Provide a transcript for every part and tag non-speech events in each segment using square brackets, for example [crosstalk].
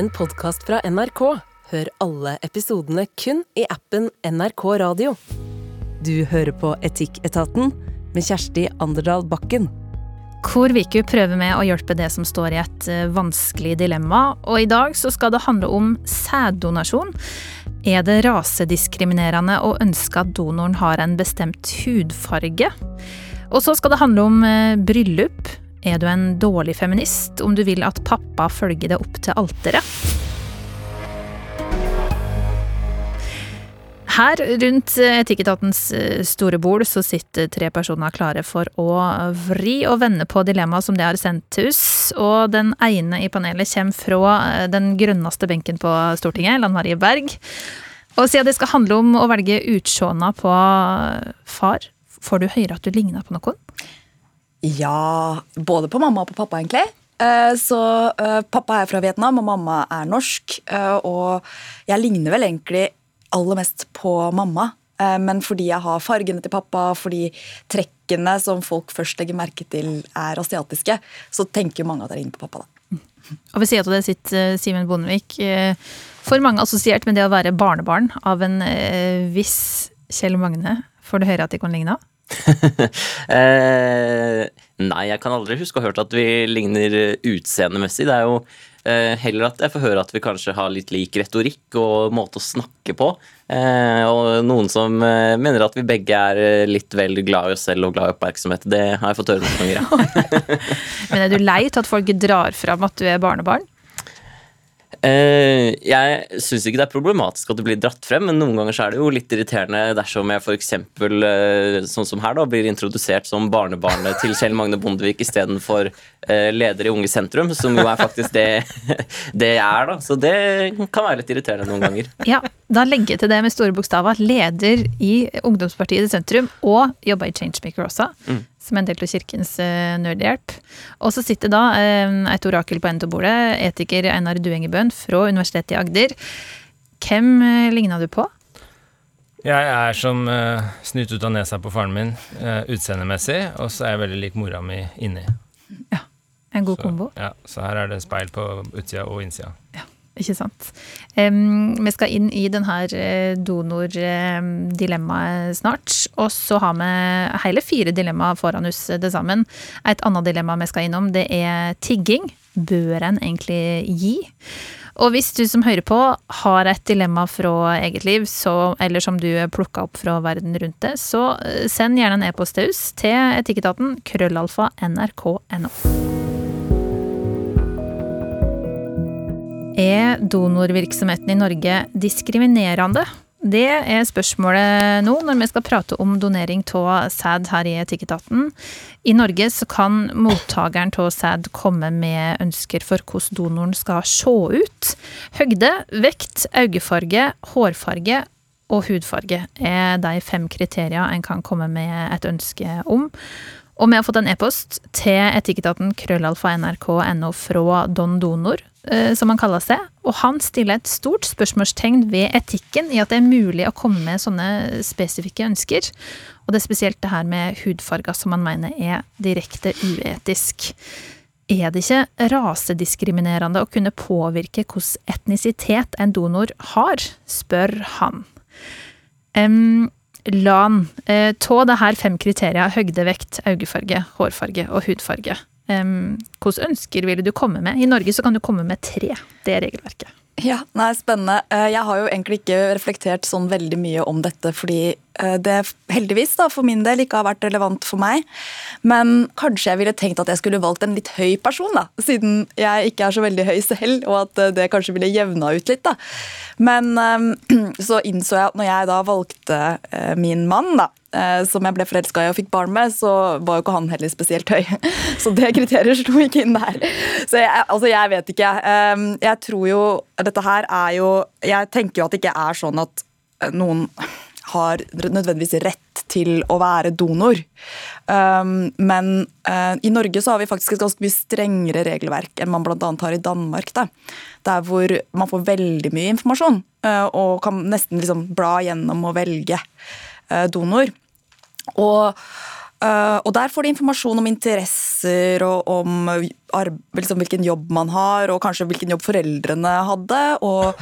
en podkast fra NRK. Hør alle episodene kun i appen NRK Radio. Du hører på Etikketaten med Kjersti Anderdal Bakken. Hvor Viku prøver med å hjelpe det som står i et eh, vanskelig dilemma, og i dag så skal det handle om sæddonasjon. Er det rasediskriminerende å ønske at donoren har en bestemt hudfarge? Og så skal det handle om eh, bryllup. Er du en dårlig feminist om du vil at pappa følger deg opp til alteret? Her rundt Etikketatens eh, store bord så sitter tre personer klare for å vri og vende på dilemmaet som de har sendt til oss. Og den ene i panelet kommer fra eh, den grønneste benken på Stortinget, Lan Marie Berg. Og siden det skal handle om å velge utseendet på far, får du høre at du ligner på noen? Ja, både på mamma og på pappa, egentlig. Eh, så pappa er fra Vietnam, og mamma er norsk. Og jeg ligner vel egentlig aller mest på mamma. Eh, men fordi jeg har fargene til pappa, fordi trekkene som folk først legger merke til, er asiatiske, så tenker mange at jeg ligner på pappa. da. Og ved siden av det sitter eh, Simen Bondevik, eh, for mange assosiert med det å være barnebarn av en viss Kjell Magne. Får du høre at de kan ligne? [laughs] eh, nei, jeg kan aldri huske å ha hørt at vi ligner utseendemessig. Det er jo Eh, heller at jeg får høre at vi kanskje har litt lik retorikk og måte å snakke på. Eh, og noen som eh, mener at vi begge er litt vel glad i oss selv og glad i oppmerksomhet. Det har jeg fått høre noen ganger. [laughs] Men er du lei til at folk drar fram at du er barnebarn? Uh, jeg syns ikke det er problematisk at det blir dratt frem, men noen ganger så er det jo litt irriterende dersom jeg f.eks. Uh, sånn som her da, blir introdusert som barnebarnet til Kjell Magne Bondevik istedenfor uh, leder i Unge Sentrum, som jo er faktisk det, [laughs] det jeg er, da. Så det kan være litt irriterende noen ganger. Ja, da legger jeg til det med store bokstaver. Leder i ungdomspartiet i sentrum, og jobber i Changemaker også. Mm som er en del av Kirkens uh, Nødhjelp. Og så sitter da uh, et orakel på enden av bordet, etiker Einar Duengebøen fra Universitetet i Agder. Hvem uh, ligna du på? Jeg er som uh, snutt ut av nesa på faren min uh, utseendemessig, og så er jeg veldig lik mora mi inni. Ja, En god så, kombo. Ja, så her er det speil på utsida og innsida. Ikke sant. Um, vi skal inn i denne eh, donor-dilemmaet snart. Og så har vi hele fire dilemmaer foran oss det sammen. Et annet dilemma vi skal innom, det er tigging. Bør en egentlig gi? Og hvis du som hører på har et dilemma fra eget liv, så, eller som du plukka opp fra verden rundt det, så eh, send gjerne en e-post til oss til etikketaten krøllalfa nrk.no. Er donorvirksomheten i Norge diskriminerende? Det er spørsmålet nå når vi skal prate om donering av sæd her i Etikketaten. I Norge så kan mottakeren av sæd komme med ønsker for hvordan donoren skal se ut. Høgde, vekt, øyefarge, hårfarge og hudfarge er de fem kriteriene en kan komme med et ønske om. Og vi har fått en e-post til etikketaten krøllalfa.nrk.no fra Don Donor, som han kaller seg. Og han stiller et stort spørsmålstegn ved etikken i at det er mulig å komme med sånne spesifikke ønsker. Og det er spesielt det her med hudfarger som han mener er direkte uetisk. Er det ikke rasediskriminerende å kunne påvirke hvilken etnisitet en donor har, spør han. Um, Lan, eh, tå det her fem kriterier høgdevekt, øyefarge, hårfarge og hudfarge. Hvilke ønsker ville du komme med? I Norge så kan du komme med tre. Det er regelverket. Ja, nei, Spennende. Eh, jeg har jo egentlig ikke reflektert sånn veldig mye om dette, fordi eh, det heldigvis da, for min del ikke har vært relevant for meg. Men kanskje jeg ville tenkt at jeg skulle valgt en litt høy person, da, siden jeg ikke er så veldig høy selv, og at eh, det kanskje ville jevna ut litt. da. Men [clears throat] så innså jeg at når jeg da valgte min mann, da, som jeg ble forelska i og fikk barn med, så var jo ikke han heller spesielt høy. [laughs] Så det kriteriet slo ikke inn der. Så jeg, altså, jeg vet ikke. Jeg tror jo Dette her er jo Jeg tenker jo at det ikke er sånn at eh, noen har nødvendigvis rett til å være donor. Um, men uh, i Norge så har vi faktisk et ganske mye strengere regelverk enn man bl.a. har i Danmark. Da. Der hvor man får veldig mye informasjon uh, og kan nesten liksom bla gjennom og velge uh, donor. Og og der får de informasjon om interesser og om liksom, hvilken jobb man har, og kanskje hvilken jobb foreldrene hadde. Og,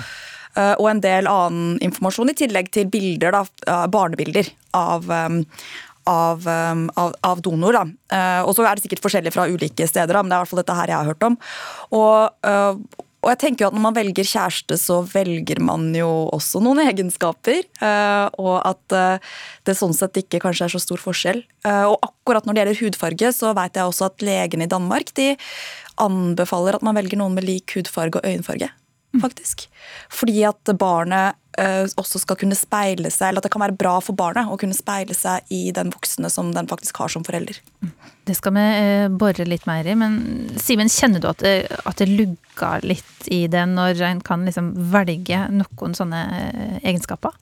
uh, og en del annen informasjon i tillegg til bilder, da, uh, barnebilder av, av, av, av, donor. Da. og så er det sikkert forskjellig fra ulike steder, da, men det er i hvert fall dette her jeg har hørt om. Og, og jeg tenker jo at Når man velger kjæreste, så velger man jo også noen egenskaper. Eh, og at eh, det sånn sett ikke kanskje er så stor forskjell. Eh, og akkurat når det gjelder hudfarge, så vet jeg også at legene i Danmark de anbefaler at man velger noen med lik hudfarge og øyenfarge. Mm. faktisk. Fordi at barnet også skal kunne speile seg, eller at det kan være bra for barnet å kunne speile seg i den voksne som den faktisk har som forelder. Det skal vi eh, bore litt mer i, men Simen, kjenner du at det, at det lugger litt i det når en kan liksom velge noen sånne eh, egenskaper?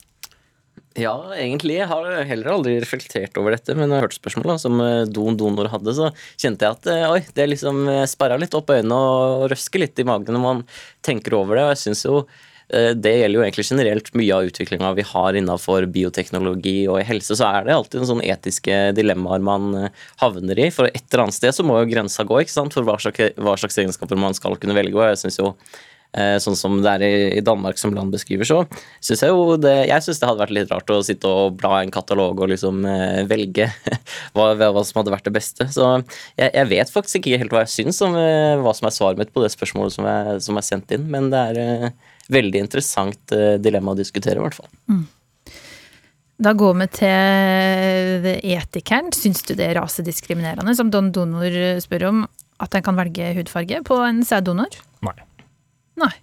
Ja, egentlig. Jeg har heller aldri reflektert over dette, men når jeg hørte spørsmålet som eh, Don Donor hadde, så kjente jeg at oi, det liksom sperra litt opp øynene og røsker litt i magen når man tenker over det. Og jeg synes jo Eh, det gjelder jo egentlig generelt mye av utviklinga vi har innenfor bioteknologi og i helse. Så er det alltid en sånn etiske dilemmaer man eh, havner i. For et eller annet sted så må jo grensa gå ikke sant? for hva slags, hva slags egenskaper man skal kunne velge. Og jeg synes jo eh, Sånn som det er i Danmark, som land beskriver, så syns jeg jo det Jeg syns det hadde vært litt rart å sitte og bla en katalog og liksom velge [laughs] hva, hva som hadde vært det beste. Så jeg, jeg, vet faktisk ikke helt hva jeg syns om hva som er svaret mitt på det spørsmålet som er, som er sendt inn, men det er veldig interessant eh, dilemma å diskutere, i hvert fall. Mm. Da går vi til etikeren. Syns du det er rasediskriminerende, som Don Donor spør om, at en kan velge hudfarge på en sæddonor? Nei. Nei.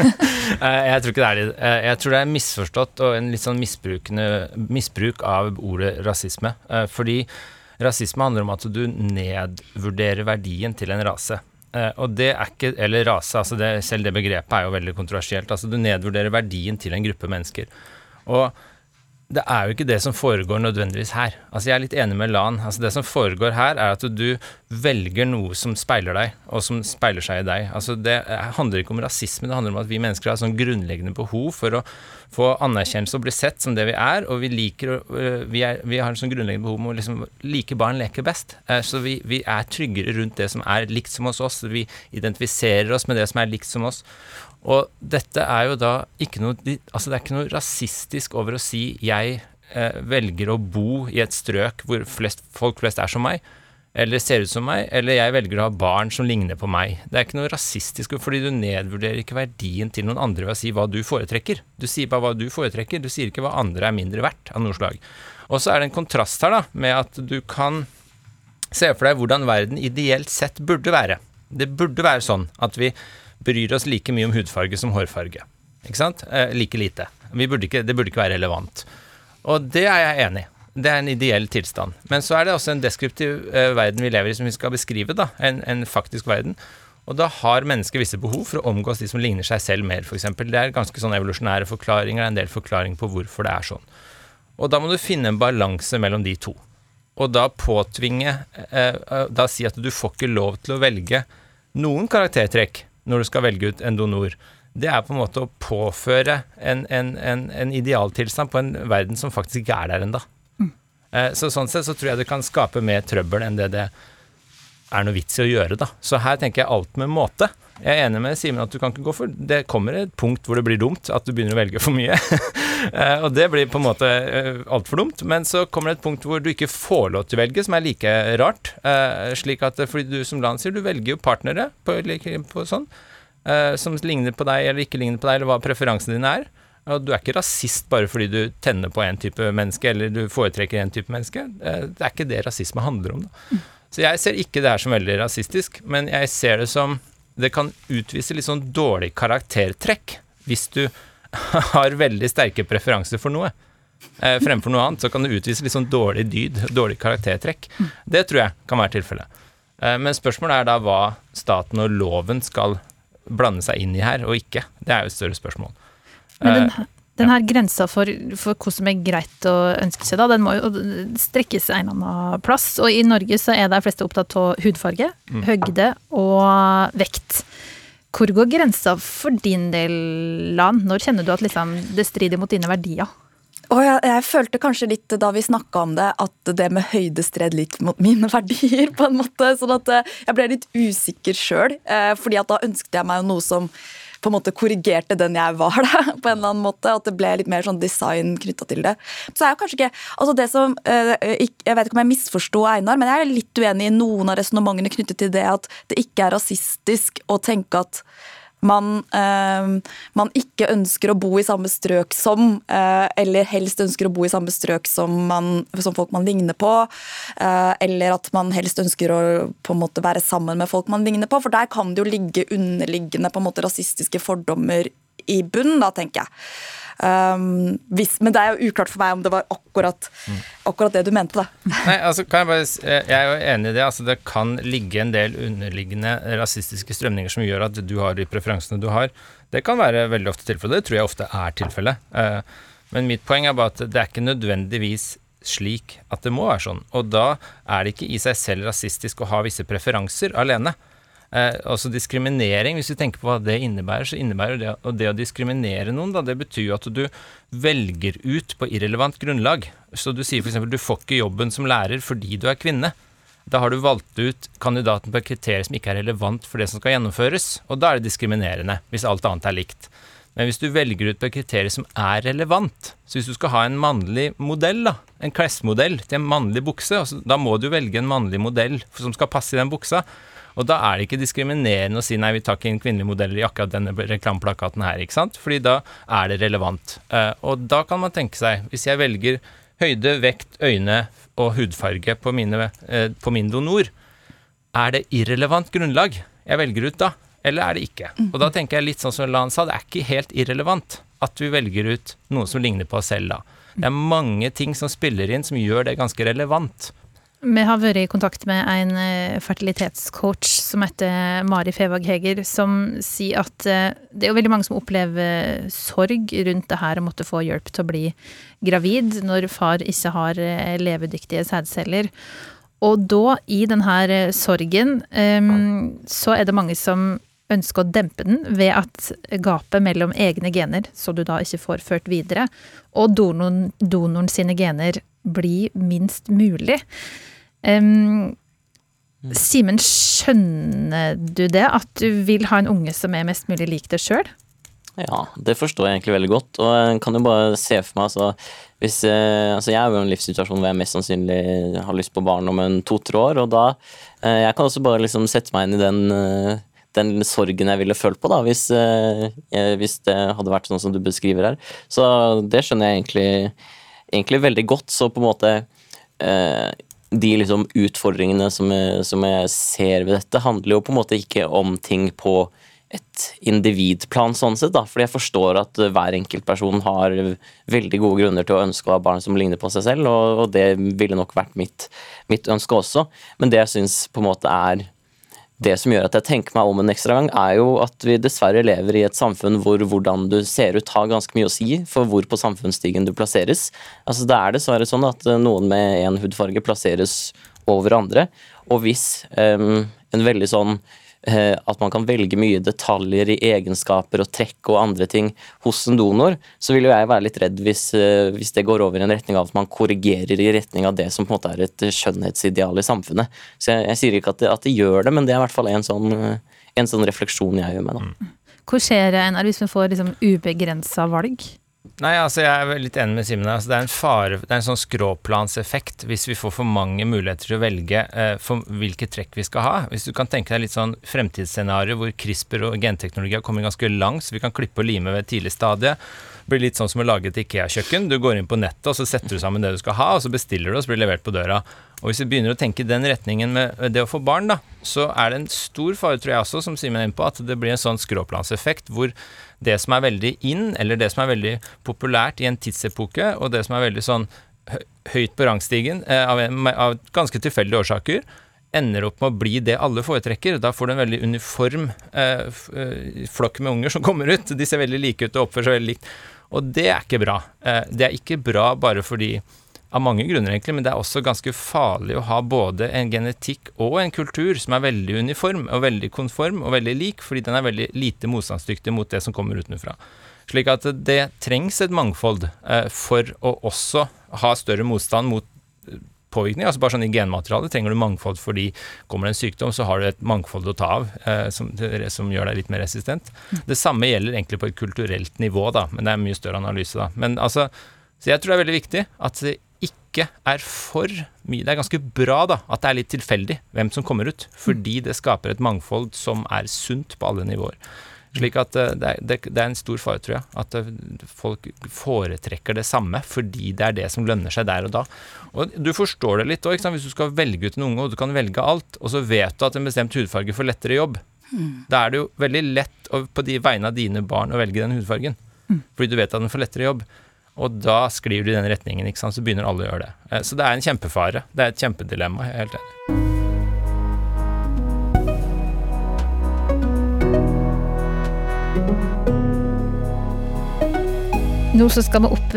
[laughs] Eh, jeg tror ikke det er det. Eh, jeg tror det er misforstått og en litt sånn misbruk av ordet rasisme. Fordi rasisme handler om at du nedvurderer verdien til en rase. Uh, og det er ikke Eller rase, altså det, selv det begrepet er jo veldig kontroversielt. Altså du nedvurderer verdien til en gruppe mennesker. Og det er jo ikke det som foregår nødvendigvis her. Altså Jeg er litt enig med Lan. Altså Det som foregår her, er at du velger noe som speiler deg, og som speiler seg i deg. Altså Det handler ikke om rasisme, det handler om at vi mennesker har sånn grunnleggende behov for å få anerkjennelse og bli sett som det vi er, og vi liker øh, vi, er, vi har en sånn grunnleggende behov om å liksom like barn leker best. Eh, så vi, vi er tryggere rundt det som er likt som hos oss. Vi identifiserer oss med det som er likt som oss. Og dette er jo da ikke noe Altså det er ikke noe rasistisk over å si jeg eh, velger å bo i et strøk hvor flest, folk flest er som meg, eller ser ut som meg, eller jeg velger å ha barn som ligner på meg. Det er ikke noe rasistisk, fordi du nedvurderer ikke verdien til noen andre ved å si hva du foretrekker. Du sier bare hva du foretrekker, du sier ikke hva andre er mindre verdt av noe slag. Og så er det en kontrast her da, med at du kan se for deg hvordan verden ideelt sett burde være. Det burde være sånn at vi bryr oss like mye om hudfarge som hårfarge. Ikke sant? Eh, like lite. Burde ikke, det burde ikke være relevant. Og det er jeg enig i. Det er en ideell tilstand. Men så er det også en deskriptiv eh, verden vi lever i, som vi skal beskrive. da, En, en faktisk verden. Og da har mennesker visse behov for å omgås de som ligner seg selv mer, f.eks. Det er ganske sånn evolusjonære forklaringer, en del forklaringer på hvorfor det er sånn. Og da må du finne en balanse mellom de to. Og da påtvinge eh, eh Da si at du får ikke lov til å velge noen karaktertrekk når du skal velge ut en donor, det er på en måte å påføre en, en, en, en idealtilstand på en verden som faktisk ikke er der ennå. Mm. Eh, så sånn sett så tror jeg det kan skape mer trøbbel enn det det er noe vits i å gjøre, da. Så her tenker jeg alt med måte. Jeg er enig med Simen at du kan ikke gå for Det kommer et punkt hvor det blir dumt, at du begynner å velge for mye. [laughs] Eh, og det blir på en måte uh, altfor dumt. Men så kommer det et punkt hvor du ikke får lov til å velge, som er like rart. Uh, slik at fordi du som land sier, du velger jo partnere på, på sånn, som ligner på deg eller ikke ligner på deg, eller hva preferansene dine er. Og du er ikke rasist bare fordi du tenner på en type menneske, eller du foretrekker en type menneske. det er ikke det rasisme handler om, da. Så jeg ser ikke det her som veldig rasistisk, men jeg ser det som det kan utvise litt sånn dårlig karaktertrekk hvis du [laughs] har veldig sterke preferanser for noe. Eh, fremfor noe annet så kan det utvise litt sånn dårlig dyd, dårlig karaktertrekk. Det tror jeg kan være tilfellet. Eh, men spørsmålet er da hva staten og loven skal blande seg inn i her, og ikke. Det er jo et større spørsmål. Men den, eh, den her grensa for, for hva som er greit å ønske seg, da, den må jo strekkes en eller annen plass. Og i Norge så er de fleste opptatt av hudfarge, mm. høgde og vekt. Hvor går grensa for din del, Lan? Når kjenner du at liksom, det strider mot dine verdier? Og jeg, jeg følte kanskje litt da vi snakka om det, at det med høyde stred litt mot mine [laughs] verdier. på en måte, sånn at eh, Jeg ble litt usikker sjøl, eh, fordi at da ønsket jeg meg noe som på en måte korrigerte den jeg var, da, [laughs] på en eller annen måte. At det ble litt mer sånn design knytta til det. Så er jo kanskje ikke altså det som, eh, Jeg vet ikke om jeg misforsto Einar, men jeg er litt uenig i noen av resonnementene knyttet til det at det ikke er rasistisk å tenke at man, eh, man, ikke ønsker å bo i samme strøk som, eh, eller helst ønsker å bo i samme strøk som, man, som folk man ligner på. Eh, eller at man helst ønsker å på en måte være sammen med folk man ligner på. For der kan det jo ligge underliggende på en måte rasistiske fordommer i bunn, da, tenker jeg. Um, hvis, men det er jo uklart for meg om det var akkurat, akkurat det du mente. da. Nei, altså kan Jeg bare, jeg er jo enig i det. altså Det kan ligge en del underliggende rasistiske strømninger som gjør at du har de preferansene du har. Det kan være veldig ofte tilfellet. Det tror jeg ofte er tilfellet. Uh, men mitt poeng er bare at det er ikke nødvendigvis slik at det må være sånn. Og da er det ikke i seg selv rasistisk å ha visse preferanser alene. Eh, altså diskriminering, hvis vi tenker på hva det innebærer, så innebærer det, og det å diskriminere noen, da, det betyr jo at du velger ut på irrelevant grunnlag. Så du sier f.eks. du får ikke jobben som lærer fordi du er kvinne. Da har du valgt ut kandidaten på et kriterium som ikke er relevant for det som skal gjennomføres, og da er det diskriminerende, hvis alt annet er likt. Men hvis du velger ut på et kriterium som er relevant, så hvis du skal ha en mannlig modell, da, en klesmodell til en mannlig bukse, altså, da må du velge en mannlig modell som skal passe i den buksa. Og da er det ikke diskriminerende å si nei, vi tar ikke inn kvinnelige modeller i akkurat denne reklameplakaten her, ikke sant? Fordi da er det relevant. Uh, og da kan man tenke seg, hvis jeg velger høyde, vekt, øyne og hudfarge på, mine, uh, på min donor, er det irrelevant grunnlag jeg velger ut da, eller er det ikke? Og da tenker jeg litt sånn som Lan sa, det er ikke helt irrelevant at vi velger ut noe som ligner på oss selv da. Det er mange ting som spiller inn som gjør det ganske relevant. Vi har vært i kontakt med en eh, fertilitetscoach som heter Mari Fevag Heger, som sier at eh, det er jo veldig mange som opplever sorg rundt det her å måtte få hjelp til å bli gravid når far ikke har eh, levedyktige sædceller. Og da, i denne sorgen, så er det mange som ønsker å dempe den ved at gapet mellom egne gener, så du da ikke får ført videre, og donoren, donoren sine gener blir minst mulig. Um, Simen, skjønner du det? At du vil ha en unge som er mest mulig lik deg sjøl? Ja, det forstår jeg egentlig veldig godt. Og jeg kan jo bare se for meg altså, hvis, eh, altså Jeg er jo i en livssituasjon hvor jeg mest sannsynlig har lyst på barn om en to-tre år. Og da eh, Jeg kan også bare liksom sette meg inn i den, eh, den sorgen jeg ville følt på, da, hvis, hvis, det hadde vært sånn som du beskriver her. Så det skjønner jeg egentlig, egentlig veldig godt. Så på en måte de liksom utfordringene som jeg, som jeg, ser ved dette, handler jo på en måte ikke om ting på et individplan, sånn sett. da, fordi jeg forstår at hver enkelt person har veldig gode grunner til å ønske å ha barn som ligner på seg selv, og, og det ville nok vært mitt, mitt ønske også. Men det jeg syns på en måte er det som gjør at jeg tenker meg om en ekstra gang, er jo at vi dessverre lever i et samfunn hvor hvordan du ser ut har ganske mye å si for hvor på samfunnsstigen du plasseres. Altså Det er dessverre sånn at eh, noen med én hudfarge plasseres over andre. Og hvis um, en veldig sånn at man kan velge mye detaljer i egenskaper og trekk og andre ting hos en donor, så vil jo jeg være litt redd hvis, eh, hvis, det går over i en retning av at man korrigerer i retning av det som på en måte er et skjønnhetsideal i samfunnet. Så jeg, jeg sier ikke at det, at det, gjør det, men det er i hvert fall en sånn, en sånn refleksjon jeg gjør meg. da. Hvor skjer Einar, hvis vi får liksom ubegrensa valg? Nei, altså jeg er litt enig med Simen. Altså det er en det er en sånn skråplanseffekt hvis vi får for mange muligheter til å velge eh, for hvilke trekk vi skal ha. Hvis du kan tenke deg litt sånn fremtidsscenario hvor CRISPR og genteknologi har kommet ganske langt, så vi kan klippe og lime ved et tidlig stadie. Blir litt sånn som å lage et Ikea-kjøkken. Du går inn på nettet, og så setter du sammen det du skal ha, og så bestiller du, og så blir det levert på døra. Og hvis vi begynner å tenke den retningen med det å få barn, da, så er det en stor fare, tror jeg også, som Simen er inne på, at det blir en sånn skråplanseffekt hvor det som er veldig in, eller det som er veldig populært i en tidsepoke, og det som er veldig sånn høyt på rangstigen eh, av, av, ganske tilfeldige årsaker, ender opp med å bli det alle foretrekker. Da får du en veldig uniform eh, eh, flokk med unger som kommer ut. De ser veldig like ut og oppfører seg veldig likt. Og det er ikke bra. Eh, det er ikke bra bare fordi av mange grunner, egentlig, men det er også ganske farlig å ha både en genetikk og en kultur som er veldig uniform og veldig konform og veldig lik, fordi den er veldig lite motstandsdyktig mot det som kommer utenfra. Slik at det trengs et mangfold eh, for å også ha større motstand mot eh, påvirkning. altså Bare sånn I genmaterialet trenger du mangfold fordi kommer det en sykdom, så har du et mangfold å ta av eh, som, som, gjør deg litt mer resistent. Det samme gjelder egentlig på et kulturelt nivå, da, men det er en mye større analyse. da. Men altså, Så jeg tror det er veldig viktig at ikke er for mye Det er ganske bra da, at det er litt tilfeldig hvem som kommer ut, fordi det skaper et mangfold som er sunt på alle nivåer. Slik at eh, det er, det er, en stor fare, tror jeg, at eh, folk foretrekker det samme fordi det er det som lønner seg der og da. Og du forstår det litt òg, hvis du skal velge ut en unge, og du kan velge alt, og så vet du at en bestemt hudfarge får lettere jobb. Mm. Da er det jo veldig lett på de vegne av dine barn å velge den hudfargen. Mm. Fordi du vet at den får lettere jobb. Og da sklir du i den retningen, ikke sant? så begynner alle å gjøre det. Eh, så det er en kjempefare. Det er et kjempedilemma, jeg er helt enig. Nå skal vi opp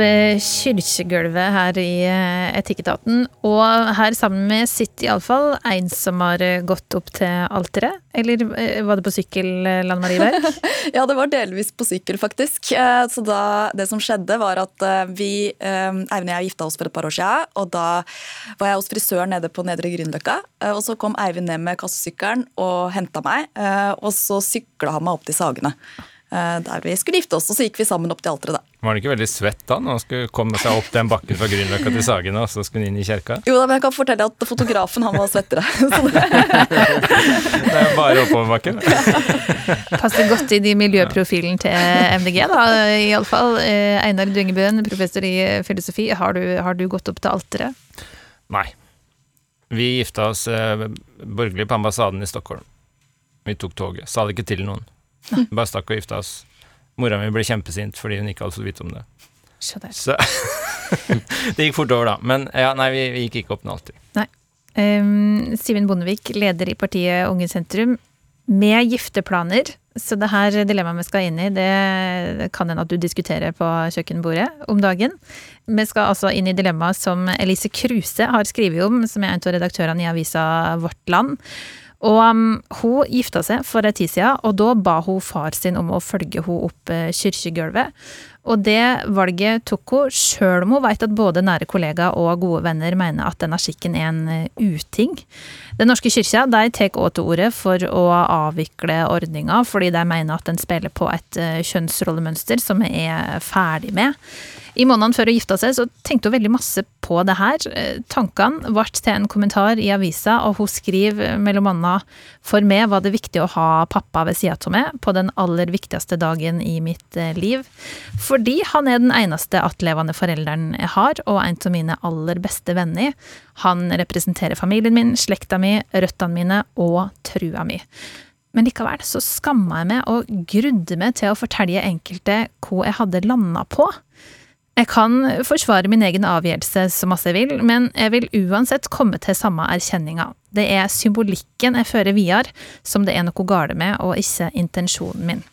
kirkegulvet her i eh, Etikketaten. Og her sammen med sitt iallfall en som har eh, gått opp til alteret. Eller eh, var det på sykkel, Lanne Marie Berg? [laughs] ja, det var delvis på sykkel, faktisk. Så da, det som skjedde, var at vi, Eivind og jeg gifta oss for et par år siden. Og da var jeg hos frisøren nede på Nedre Grünerløkka. Og så kom Eivind ned med kassesykkelen og henta meg. Og så sykla han meg opp til Sagene. Eh, der vi skulle gifte oss, og så gikk vi sammen opp til alteret, da. Var han ikke veldig svett da, når han skulle komme seg opp den bakken fra Grünerløkka til Sagene, og så skulle han inn i kjerka? Jo da, men jeg kan fortelle at fotografen, han var svettere. [laughs] [laughs] det er bare oppoverbakken. [laughs] Passer godt i de miljøprofilen til MDG, da, iallfall. Eh, Einar Dyngebøen, professor i filosofi, har du, har du gått opp til alteret? Nei. Vi gifta oss eh, borgerlig på ambassaden i Stockholm. Vi tok toget. Sa det ikke til noen. Bare stakk og gifta oss. Mora mi ble kjempesint fordi hun ikke hadde fått vite om det. Så [laughs] det gikk fort over, da. Men ja, nei, vi, vi gikk ikke opp noe alltid. Nei. Um, Simen Bondevik, leder i partiet Unge Sentrum, med gifteplaner. Så det her dilemmaet vi skal inn i, det kan hende at du diskuterer på kjøkkenbordet om dagen. Vi skal altså inn i dilemmaet som Elise Kruse har skrevet om, som er en av redaktørene i avisa Vårt Land. Og um, hun gifta seg for ei tid siden, og da ba hun far sin om å følge henne opp uh, kirkegulvet. Og det valget tok hun, sjøl om hun vet at både nære kollegaer og gode venner mener at denne skikken er en uh, uting. Den norske kyrkja de tar òg til orde for å avvikle ordninga, fordi de mener at den spiller på et uh, kjønnsrollemønster som vi er ferdig med. I månedene før hun gifta seg, så tenkte hun veldig masse på det her. Eh, tankene ble til en kommentar i avisa, og hun skriver mellom annet For meg var det viktig å ha pappa ved sida av meg på den aller viktigste dagen i mitt liv. liv. Fordi han er den eneste attlevende forelderen jeg har, og en av mine aller beste venner. Han representerer familien min, slekta mi, røttene mine og trua mi. Men likevel så skamma jeg meg og grudde meg til å fortelle enkelte hva jeg hadde landa på. Jeg kan forsvare min egen avgjørelse så masse jeg vil, men jeg vil uansett komme til samme erkjenninga. Det er symbolikken jeg fører videre som det er noe galt med, og ikke intensjonen min.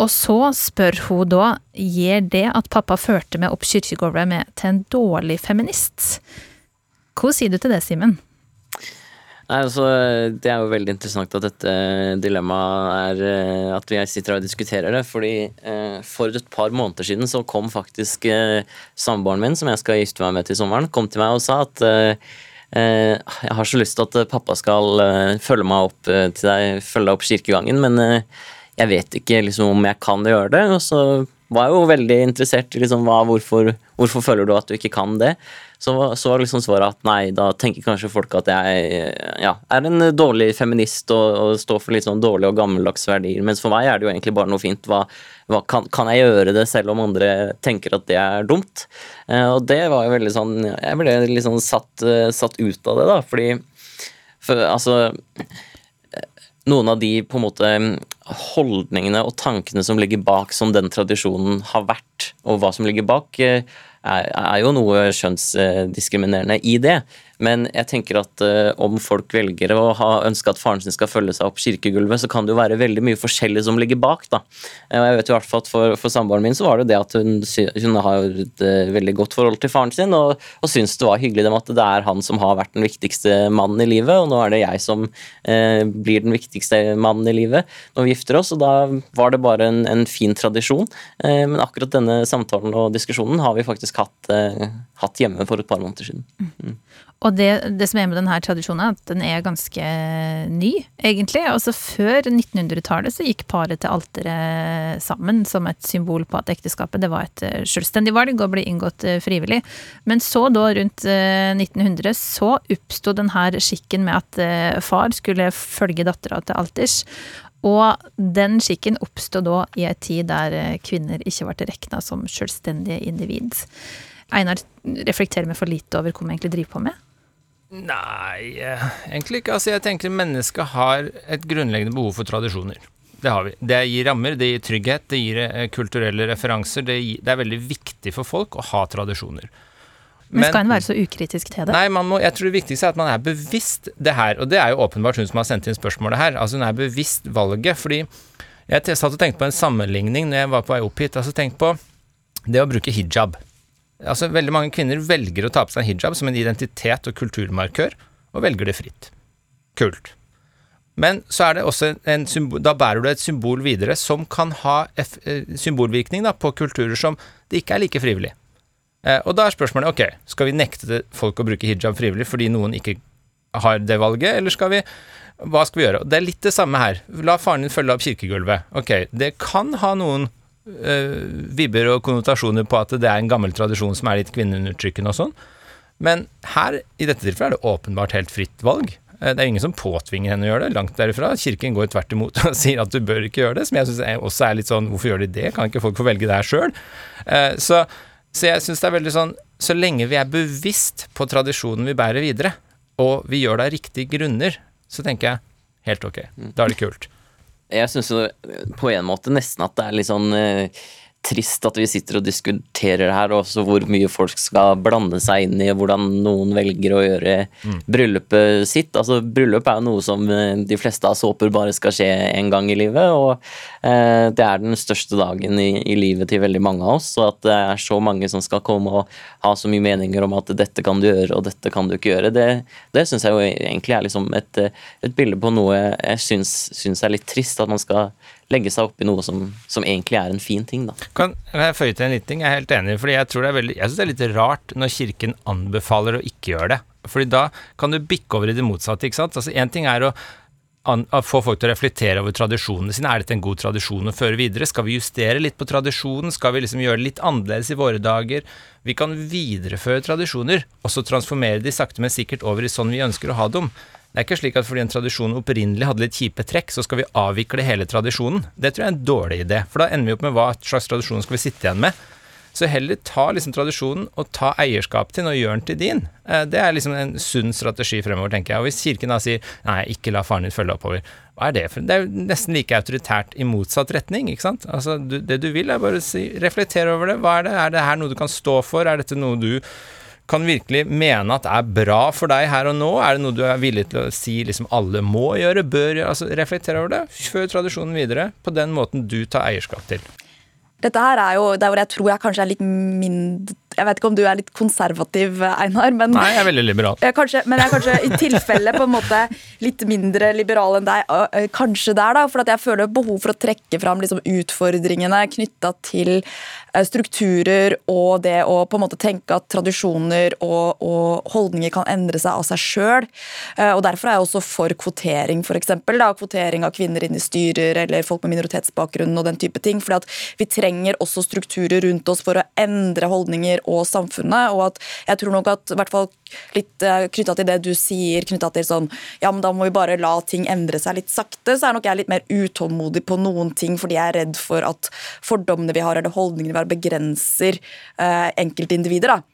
Og så spør hun da, gir det at pappa førte meg opp kirkegulvet med til en dårlig feminist? Hva sier du til det, Simen? Nei, altså, Det er jo veldig interessant at dette dilemmaet er eh, At vi sitter og diskuterer det. fordi eh, For et par måneder siden så kom faktisk eh, samboeren min, som jeg skal gifte meg med til sommeren, kom til meg og sa at jeg har så lyst til at pappa skal følge meg opp til deg, følge deg opp kirkegangen, men jeg vet ikke liksom, om jeg kan gjøre det. Og så var jeg jo veldig interessert i liksom, hva, hvorfor, hvorfor føler du at du ikke kan det. Så, så var liksom svaret at nei, da tenker kanskje folk at jeg ja, er en dårlig feminist og, og, står for litt sånn dårlige og gammeldagse verdier. Mens for meg er det jo egentlig bare noe fint. Hva, hva, kan, kan, jeg gjøre det selv om andre tenker at det er dumt? Eh, og det var jo veldig sånn Jeg ble litt sånn satt, eh, satt ut av det, da, fordi for, altså noen av de på en måte holdningene og tankene som ligger bak som den tradisjonen har vært, og hva som ligger bak, eh, er, er jo noe skjønnsdiskriminerende i det. Men jeg tenker at uh, om folk velger å ha ønske at faren sin skal følge seg opp kirkegulvet, så kan det jo være veldig mye forskjellig som ligger bak. da. Og jeg vet jo i hvert fall at For, for samboeren min så var det det at hun, hun har et uh, veldig godt forhold til faren sin, og, og syns det var hyggelig dem at det er han som har vært den viktigste mannen i livet, og nå er det jeg som uh, blir den viktigste mannen i livet når vi gifter oss. og Da var det bare en, en fin tradisjon. men akkurat denne samtalen og diskusjonen har vi faktisk hatt, hatt hjemme for et par måneder siden. Mm. Og det, det, som er med denne tradisjonen, er at den er ganske ny, egentlig. Altså Før 1900-tallet så gikk paret til alteret sammen som et symbol på at ekteskapet det var et eh, selvstendig valg og ble inngått eh, frivillig. Men så da, rundt 1900, eh, så oppsto denne skikken med at far skulle følge dattera til alters. Og den skikken oppstod da i ei tid der kvinner ikke ble regna som selvstendige individ. Einar reflekterer vi for lite over hva vi egentlig driver på med? Nei, eh, egentlig ikke. Altså, jeg tenker mennesket har et grunnleggende behov for tradisjoner. Det har vi. Det gir rammer, det gir trygghet, det gir eh, kulturelle referanser. Det, gir, det er veldig viktig for folk å ha tradisjoner. Men, skal en være så ukritisk til det? Nei, må, jeg tror det viktigste er at man er bevisst det her. Og det er jo åpenbart hun som har sendt inn spørsmålet her. Altså hun er bevisst valget. Fordi jeg satt og tenkte på en sammenligning når jeg var på vei opp hit. Altså tenk på det å bruke hijab. Altså, veldig mange kvinner velger å ta på seg hijab som en identitet og kulturmarkør, og velger det fritt. Kult. Men så er det også en symbol, da bærer du et symbol videre som kan ha F, eh, symbolvirkning da, på kulturer som det ikke er like frivillig. Eh, og da er spørsmålet ok, skal vi nekte folk å bruke hijab frivillig fordi noen ikke har det valget, eller skal vi hva skal vi gjøre? Det er litt det samme her. La faren din følge opp kirkegulvet. Ok, det kan ha noen vibber og konnotasjoner på at det er en gammel tradisjon som er litt kvinneundertrykkende og sånn. Men her, i dette tilfellet, er det åpenbart helt fritt valg. Uh, det er ingen som påtvinger henne å gjøre det, langt derifra. Kirken går tvert imot og [laughs] sier at du bør ikke gjøre det, som jeg syns også er litt sånn hvorfor gjør de det, kan ikke folk få velge det her sjøl? Uh, så, så jeg syns det er veldig sånn så lenge vi er bevisst på tradisjonen vi bærer videre, og vi gjør det av riktige grunner, så tenker jeg helt ok. Da er det kult. Jeg syns på en måte nesten at det er litt sånn eh, trist at vi sitter og diskuterer det her, og også hvor mye folk skal blande seg inn i hvordan noen velger å gjøre mm. bryllupet sitt. Altså, Bryllup er jo noe som eh, de fleste av såper bare skal skje en gang i livet. Og eh, det er den største dagen i, i, livet til veldig mange av oss. Og at det er så mange som skal komme og ha så mye meninger om at dette kan du gjøre, og dette kan du ikke gjøre, det, det syns jeg jo egentlig er liksom et, et bilde på noe jeg syns, syns er litt trist. At man skal legge seg opp i noe som, som, egentlig er en fin ting. Da. Kan jeg føye til en liten ting? Jeg er helt enig. fordi Jeg tror det er jeg syns det er litt rart når Kirken anbefaler å ikke gjøre det. Fordi da kan du bikke over i det motsatte. ikke sant? Altså Én ting er å an, få folk til å reflektere over tradisjonene sine. Er dette en god tradisjon å føre videre? Skal vi justere litt på tradisjonen? Skal vi liksom gjøre det litt annerledes i våre dager? Vi kan videreføre tradisjoner, og så transformere de sakte, men sikkert over i sånn vi ønsker å ha dem. Det er ikke slik at fordi en tradisjon opprinnelig hadde litt kjipe trekk, så skal vi avvikle hele tradisjonen. Det tror jeg er en dårlig idé, for da ender vi opp med hva slags tradisjon skal vi sitte igjen med. Så heller ta liksom tradisjonen og ta eierskap til den og gjør den til din. Eh, det er liksom en sunn strategi fremover, tenker jeg. Og hvis Kirken da sier nei, ikke la faren din følge oppover, hva er det for Det er jo nesten like autoritært i motsatt retning, ikke sant. Altså, du, det du vil er bare å si, reflektere over det. Hva er det? Er det her noe du kan stå for? Er dette noe du kan virkelig mene at er bra for deg her og nå? Er det noe du er villig til å si liksom alle må gjøre, bør gjøre? Altså reflektere over det. Før tradisjonen videre på den måten du tar eierskap til. Dette her er jo der hvor jeg tror jeg kanskje er litt mindre jeg vet ikke om du er litt konservativ, Einar. Men, Nei, jeg er veldig liberal. Kanskje, men jeg er kanskje i tilfelle på en måte litt mindre liberal enn deg. Kanskje der, da, for jeg føler behov for å trekke fram liksom utfordringene knytta til strukturer og det å på en måte tenke at tradisjoner og, og holdninger kan endre seg av seg sjøl. Og derfor er jeg også for kvotering, f.eks. Kvotering av kvinner inn i styrer eller folk med minoritetsbakgrunn og den type ting. fordi at vi trenger også strukturer rundt oss for å endre holdninger og samfunnet. Og at jeg tror nok at hvert fall litt eh, knytta til det du sier, knytta til sånn ja, men da må vi bare la ting endre seg litt sakte, så er nok jeg litt mer utålmodig på noen ting fordi jeg er redd for at fordommene vi har eller holdningene vi har, begrenser eh, enkeltindivider. da.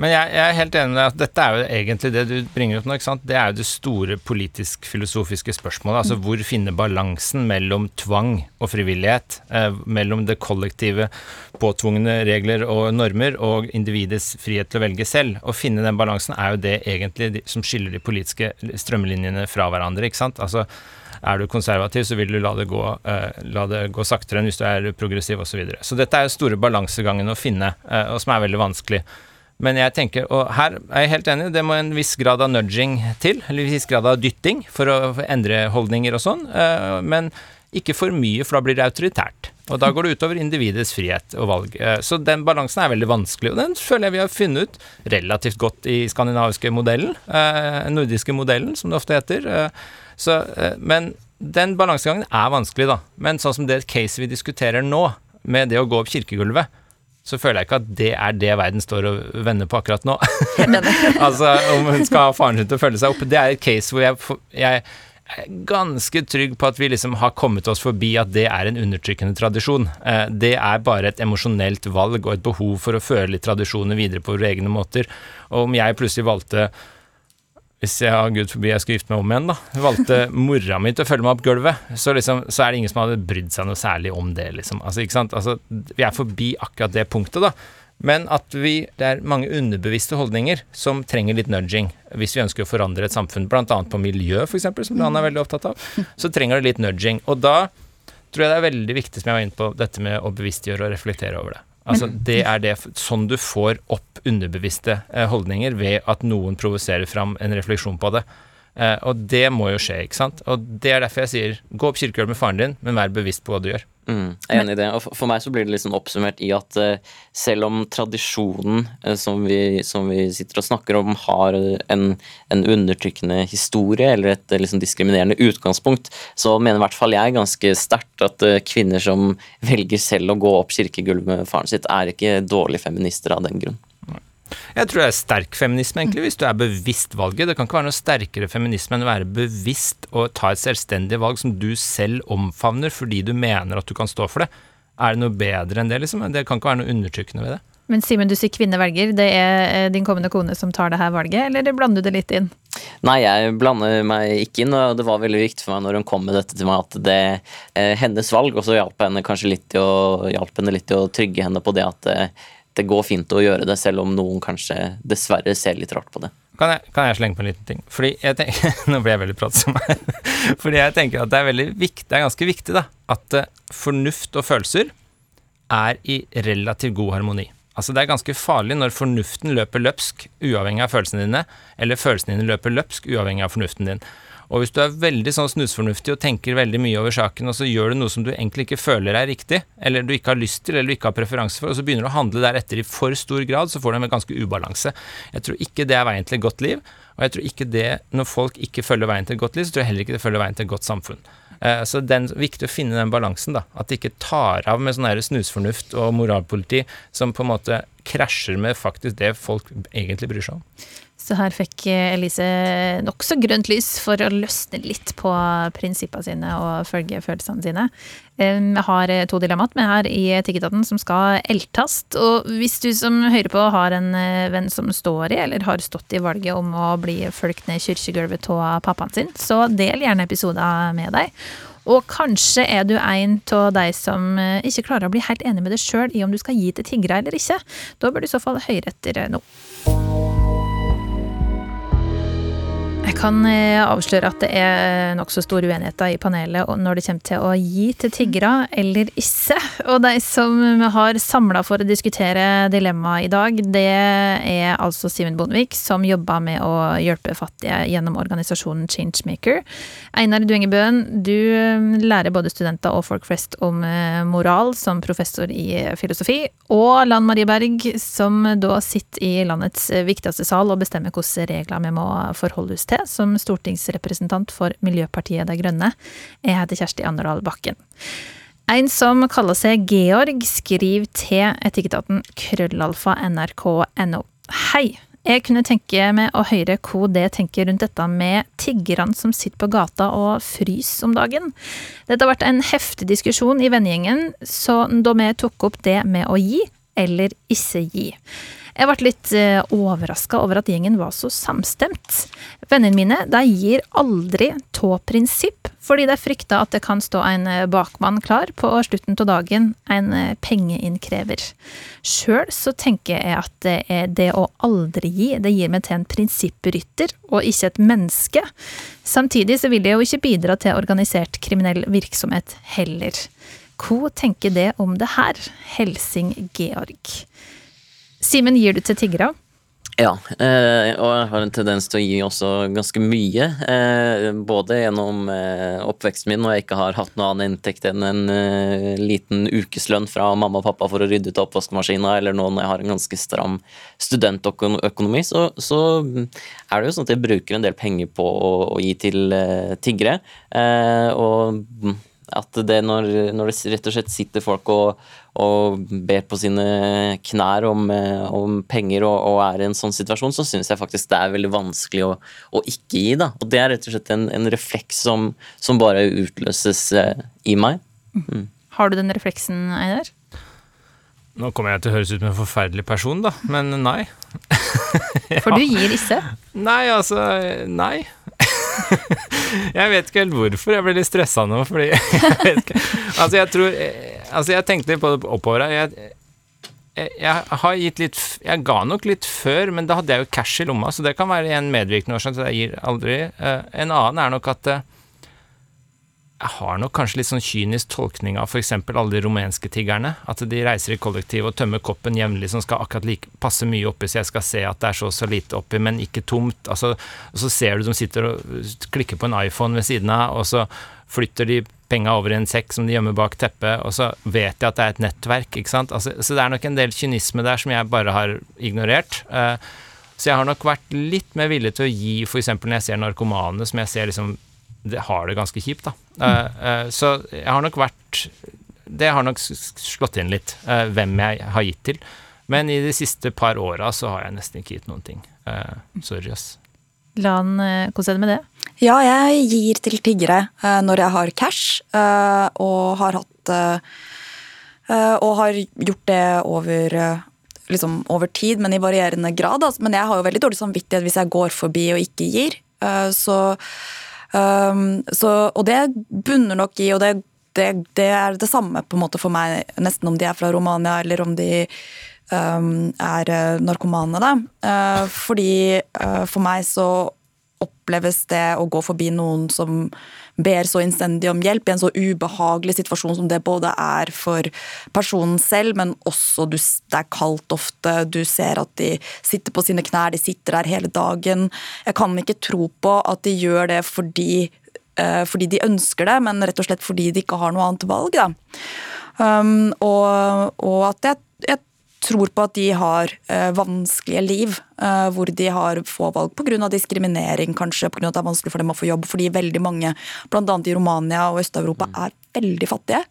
Men jeg, jeg, er helt enig med deg at dette er jo egentlig det du bringer opp nå. ikke sant? Det er jo det store politisk-filosofiske spørsmålet. Altså hvor finne balansen mellom tvang og frivillighet? Eh, mellom det kollektive, påtvungne regler og normer og individets frihet til å velge selv. Å finne den balansen er jo det egentlig som skiller de politiske strømlinjene fra hverandre. ikke sant? Altså er du konservativ, så vil du la det gå, eh, la det gå saktere enn hvis du er progressiv osv. Så, videre. så dette er jo store balansegangen å finne, eh, og som er veldig vanskelig. Men jeg tenker, og her er jeg helt enig, det må en viss grad av nudging til, eller en viss grad av dytting for å endre holdninger og sånn, uh, men ikke for mye, for da blir det autoritært. Og da går det utover individets frihet og valg. Så den balansen er veldig vanskelig, og den føler jeg vi har funnet ut relativt godt i skandinaviske modellen, nordiske modellen, som det ofte heter. Så, eh, men den balansegangen er vanskelig, da. Men sånn som det case vi diskuterer nå, med det å gå opp kirkegulvet, så føler jeg ikke at det er det verden står og vender på akkurat nå. [laughs] altså, om hun skal ha faren sin til å følge seg opp. Det er et case hvor jeg, jeg er ganske trygg på at vi liksom har kommet oss forbi at det er en undertrykkende tradisjon. Eh, det er bare et emosjonelt valg og et behov for å føre litt tradisjoner videre på våre egne måter. Og om jeg plutselig valgte hvis jeg har Gud forbi jeg skal gifte meg om igjen, da, valgte mora mi til å følge meg opp gulvet, så, liksom, så er det ingen som hadde brydd seg noe særlig om det, liksom. Altså, ikke sant? Altså, vi er forbi akkurat det punktet, da. Men at vi, det er mange underbevisste holdninger som trenger litt nudging hvis vi ønsker å forandre et samfunn, bl.a. på miljø, f.eks., som han er veldig opptatt av. Så trenger det litt nudging. Og da tror jeg det er veldig viktig, som jeg var inne på, dette med å bevisstgjøre og reflektere over det. Altså, det er det, sånn du får opp underbevisste eh, holdninger ved at noen provoserer fram en refleksjon på det. Eh, og det må jo skje, ikke sant. Og det er derfor jeg sier gå opp kirkegulvet med faren din, men vær bevisst på hva du gjør. Mm, jeg er enig i det. Og for meg så blir det sånn oppsummert i at uh, selv om tradisjonen uh, som, vi, som, vi, sitter og snakker om, har en, en undertrykkende historie eller et liksom diskriminerende utgangspunkt, så mener i hvert fall jeg ganske sterkt at kvinner som velger selv å gå opp kirkegulvet med faren sitt, er ikke dårlige feminister av den grunn. Jeg tror det er sterk feminisme, egentlig, hvis du er bevisst valget. Det kan ikke være noe sterkere feminisme enn å være bevisst og ta et selvstendig valg som du selv omfavner fordi du mener at du kan stå for det. Er det noe bedre enn det, liksom? Det kan ikke være noe undertrykkende ved det. Men Simen, du sier kvinne velger. Det er eh, din kommende kone som tar det her valget, eller blander du det litt inn? Nei, jeg blander meg ikke inn, og det var veldig viktig for meg når hun kom med dette til meg, at det er eh, hennes valg, og så hjalp henne kanskje litt til å, henne litt til å trygge henne på det at eh, det går fint å gjøre det, selv om noen kanskje dessverre ser litt rart på det. Kan jeg, kan jeg slenge på en liten ting? Fordi jeg tenker, [laughs] Nå blir jeg veldig pratsom her. [laughs] Fordi jeg tenker at det er viktig, det er ganske viktig da, at uh, fornuft og følelser er i relativt god harmoni. Altså Det er ganske farlig når fornuften løper løpsk uavhengig av følelsene dine, eller følelsene dine løper løpsk uavhengig av fornuften din. Og hvis du er veldig sånn snusfornuftig og tenker veldig mye over saken, og så gjør du noe som du egentlig ikke føler er riktig, eller du ikke har lyst til, eller du ikke har preferanse for, og så begynner du å handle deretter i for stor grad, så får du en ganske ubalanse. Jeg tror ikke det er veien til et godt liv, og jeg tror ikke det, når folk ikke følger veien til et godt liv, så tror jeg heller ikke det følger veien til et godt samfunn. Eh, så det er viktig å finne den balansen, da. At det ikke tar av med sånn snusfornuft og moralpoliti som på en måte krasjer med faktisk det folk egentlig bryr seg om. Så her fikk Elise nokså grønt lys for å løsne litt på prinsippene sine og følge følelsene sine. Jeg har to dilemmaer med her i Etikketaten som skal eltast. Og hvis du som hører på har en eh, venn som står i, eller har stått i valget om å bli fulgt ned kirkegulvet av pappaen sin, så del gjerne episoder med deg. Og kanskje er du en av de som eh, ikke klarer å bli helt enig med deg sjøl i om du skal gi til tiggere eller ikke. Da bør du i så fall høre etter nå. Jeg kan eh, avsløre at det er nokså store uenigheter i panelet når det kommer til å gi til tiggere eller ikke. Og de som har samla for å diskutere dilemmaet i dag, det er altså Simen Bondevik, som jobber med å hjelpe fattige gjennom organisasjonen Changemaker. Einar Duengebøen, du eh, lærer både studenter og folk flest om eh, moral som professor i filosofi. Og Lan Marie Berg, som da sitter i landets viktigste sal og bestemmer hvilke regler vi må forholde oss til som stortingsrepresentant for Miljøpartiet De Grønne. Jeg heter Kjersti Anderdal Bakken. En som kaller seg Georg, skriver til etikettaten krøllalfa nrk.no. Hei! Jeg kunne tenke meg å høre hva det tenker rundt dette med tiggerne som sitter på gata og fryser om dagen. Dette har vært en heftig diskusjon i vennegjengen, så da vi tok opp det med å gi, eller ikke gi. Jeg ble litt eh, overraska over at gjengen var så samstemt. Vennene mine de gir aldri tå prinsipp, fordi de frykter at det kan stå en eh, bakmann klar på slutten av dagen, en eh, pengeinnkrever. Sjøl så tenker jeg at det, det å aldri gi, det gir meg til en prinsipprytter, og ikke et menneske. Samtidig så vil jeg jo ikke bidra til organisert kriminell virksomhet heller. Hva tenker det om det her, Helsing Georg? Simen, gir du til tiggere? Ja, eh, og jeg har en tendens til å gi også ganske mye. Eh, både gjennom eh, oppveksten min, når jeg ikke har hatt noe annen inntekt enn en liten ukeslønn fra mamma og pappa for å rydde ut oppvaskmaskina, eller nå når jeg har en ganske stram studentøkonomi, så, så er det jo sånn at jeg bruker en del penger på å, å gi til tiggere. Og at det når, når, det rett og slett sitter folk og, og ber på sine knær om, eh, om penger og, og, er i en sånn situasjon, så syns jeg faktisk det er veldig vanskelig å, å, ikke gi. da. Og det er rett og slett en, en refleks som, som, bare utløses eh, i meg. Mm. Har du den refleksen, Einar? Nå kommer jeg til å høres ut som en forferdelig person, da, men nei. ja. For du [laughs] gir disse? Nei, altså Nei. Jeg vet ikke helt hvorfor. Jeg ble litt stressa nå, fordi [laughs] jeg vet ikke. Altså, jeg tror Altså, jeg tenkte litt på det oppover her. Jeg, jeg, jeg, har gitt litt Jeg ga nok litt før, men da hadde jeg jo cash i lomma, så det kan være en medvirkende årsak til at jeg gir aldri. Uh, en annen er nok at uh, jeg har nok kanskje litt sånn kynisk tolkning av f.eks. alle de rumenske tiggerne. At de reiser i kollektiv og tømmer koppen jevnlig, som skal akkurat like, passe mye oppi, så jeg skal se at det er så så lite oppi, men ikke tomt. Altså, og så ser du de sitter og klikker på en iPhone ved siden av, og så flytter de penga over i en sekk som de gjemmer bak teppet, og så vet de at det er et nettverk, ikke sant. Altså, så det er nok en del kynisme der som jeg bare har ignorert. Uh, så jeg har nok vært litt mer villig til å gi, f.eks. når jeg ser narkomane, som jeg ser liksom det har det ganske kjipt, da. Uh, uh, så jeg har nok vært Det har nok slått inn litt, uh, hvem jeg har gitt til. Men i de siste par åra så har jeg nesten ikke gitt noen ting. sorry, ass. Lan, hvordan er det med det? Ja, jeg gir til tiggere når jeg har cash, og har hatt Og har gjort det over liksom over tid, men i varierende grad. Altså. Men jeg har jo veldig dårlig samvittighet hvis jeg går forbi og ikke gir. Så Um, så, og det bunner nok i, og det, det, det, er det samme på en måte for meg, nesten om de er fra Romania eller om de um, er eh, narkomane. Da. Uh, fordi uh, for meg så oppleves det å gå forbi noen som ber så innstendig om hjelp, i en så ubehagelig situasjon som det både er for personen selv, men også du, det er kaldt ofte, du ser at de sitter på sine knær, de sitter der hele dagen. Jeg kan ikke tro på at de gjør det fordi, uh, fordi de ønsker det, men rett og slett fordi de ikke har noe annet valg. Da. Um, og, og, at jeg, jeg tror på at de har uh, vanskelige liv, uh, hvor de har få valg pga. diskriminering, kanskje pga. at det er vanskelig for dem å få jobb, fordi veldig mange, bl.a. i Romania og Øst-Europa, er veldig fattige.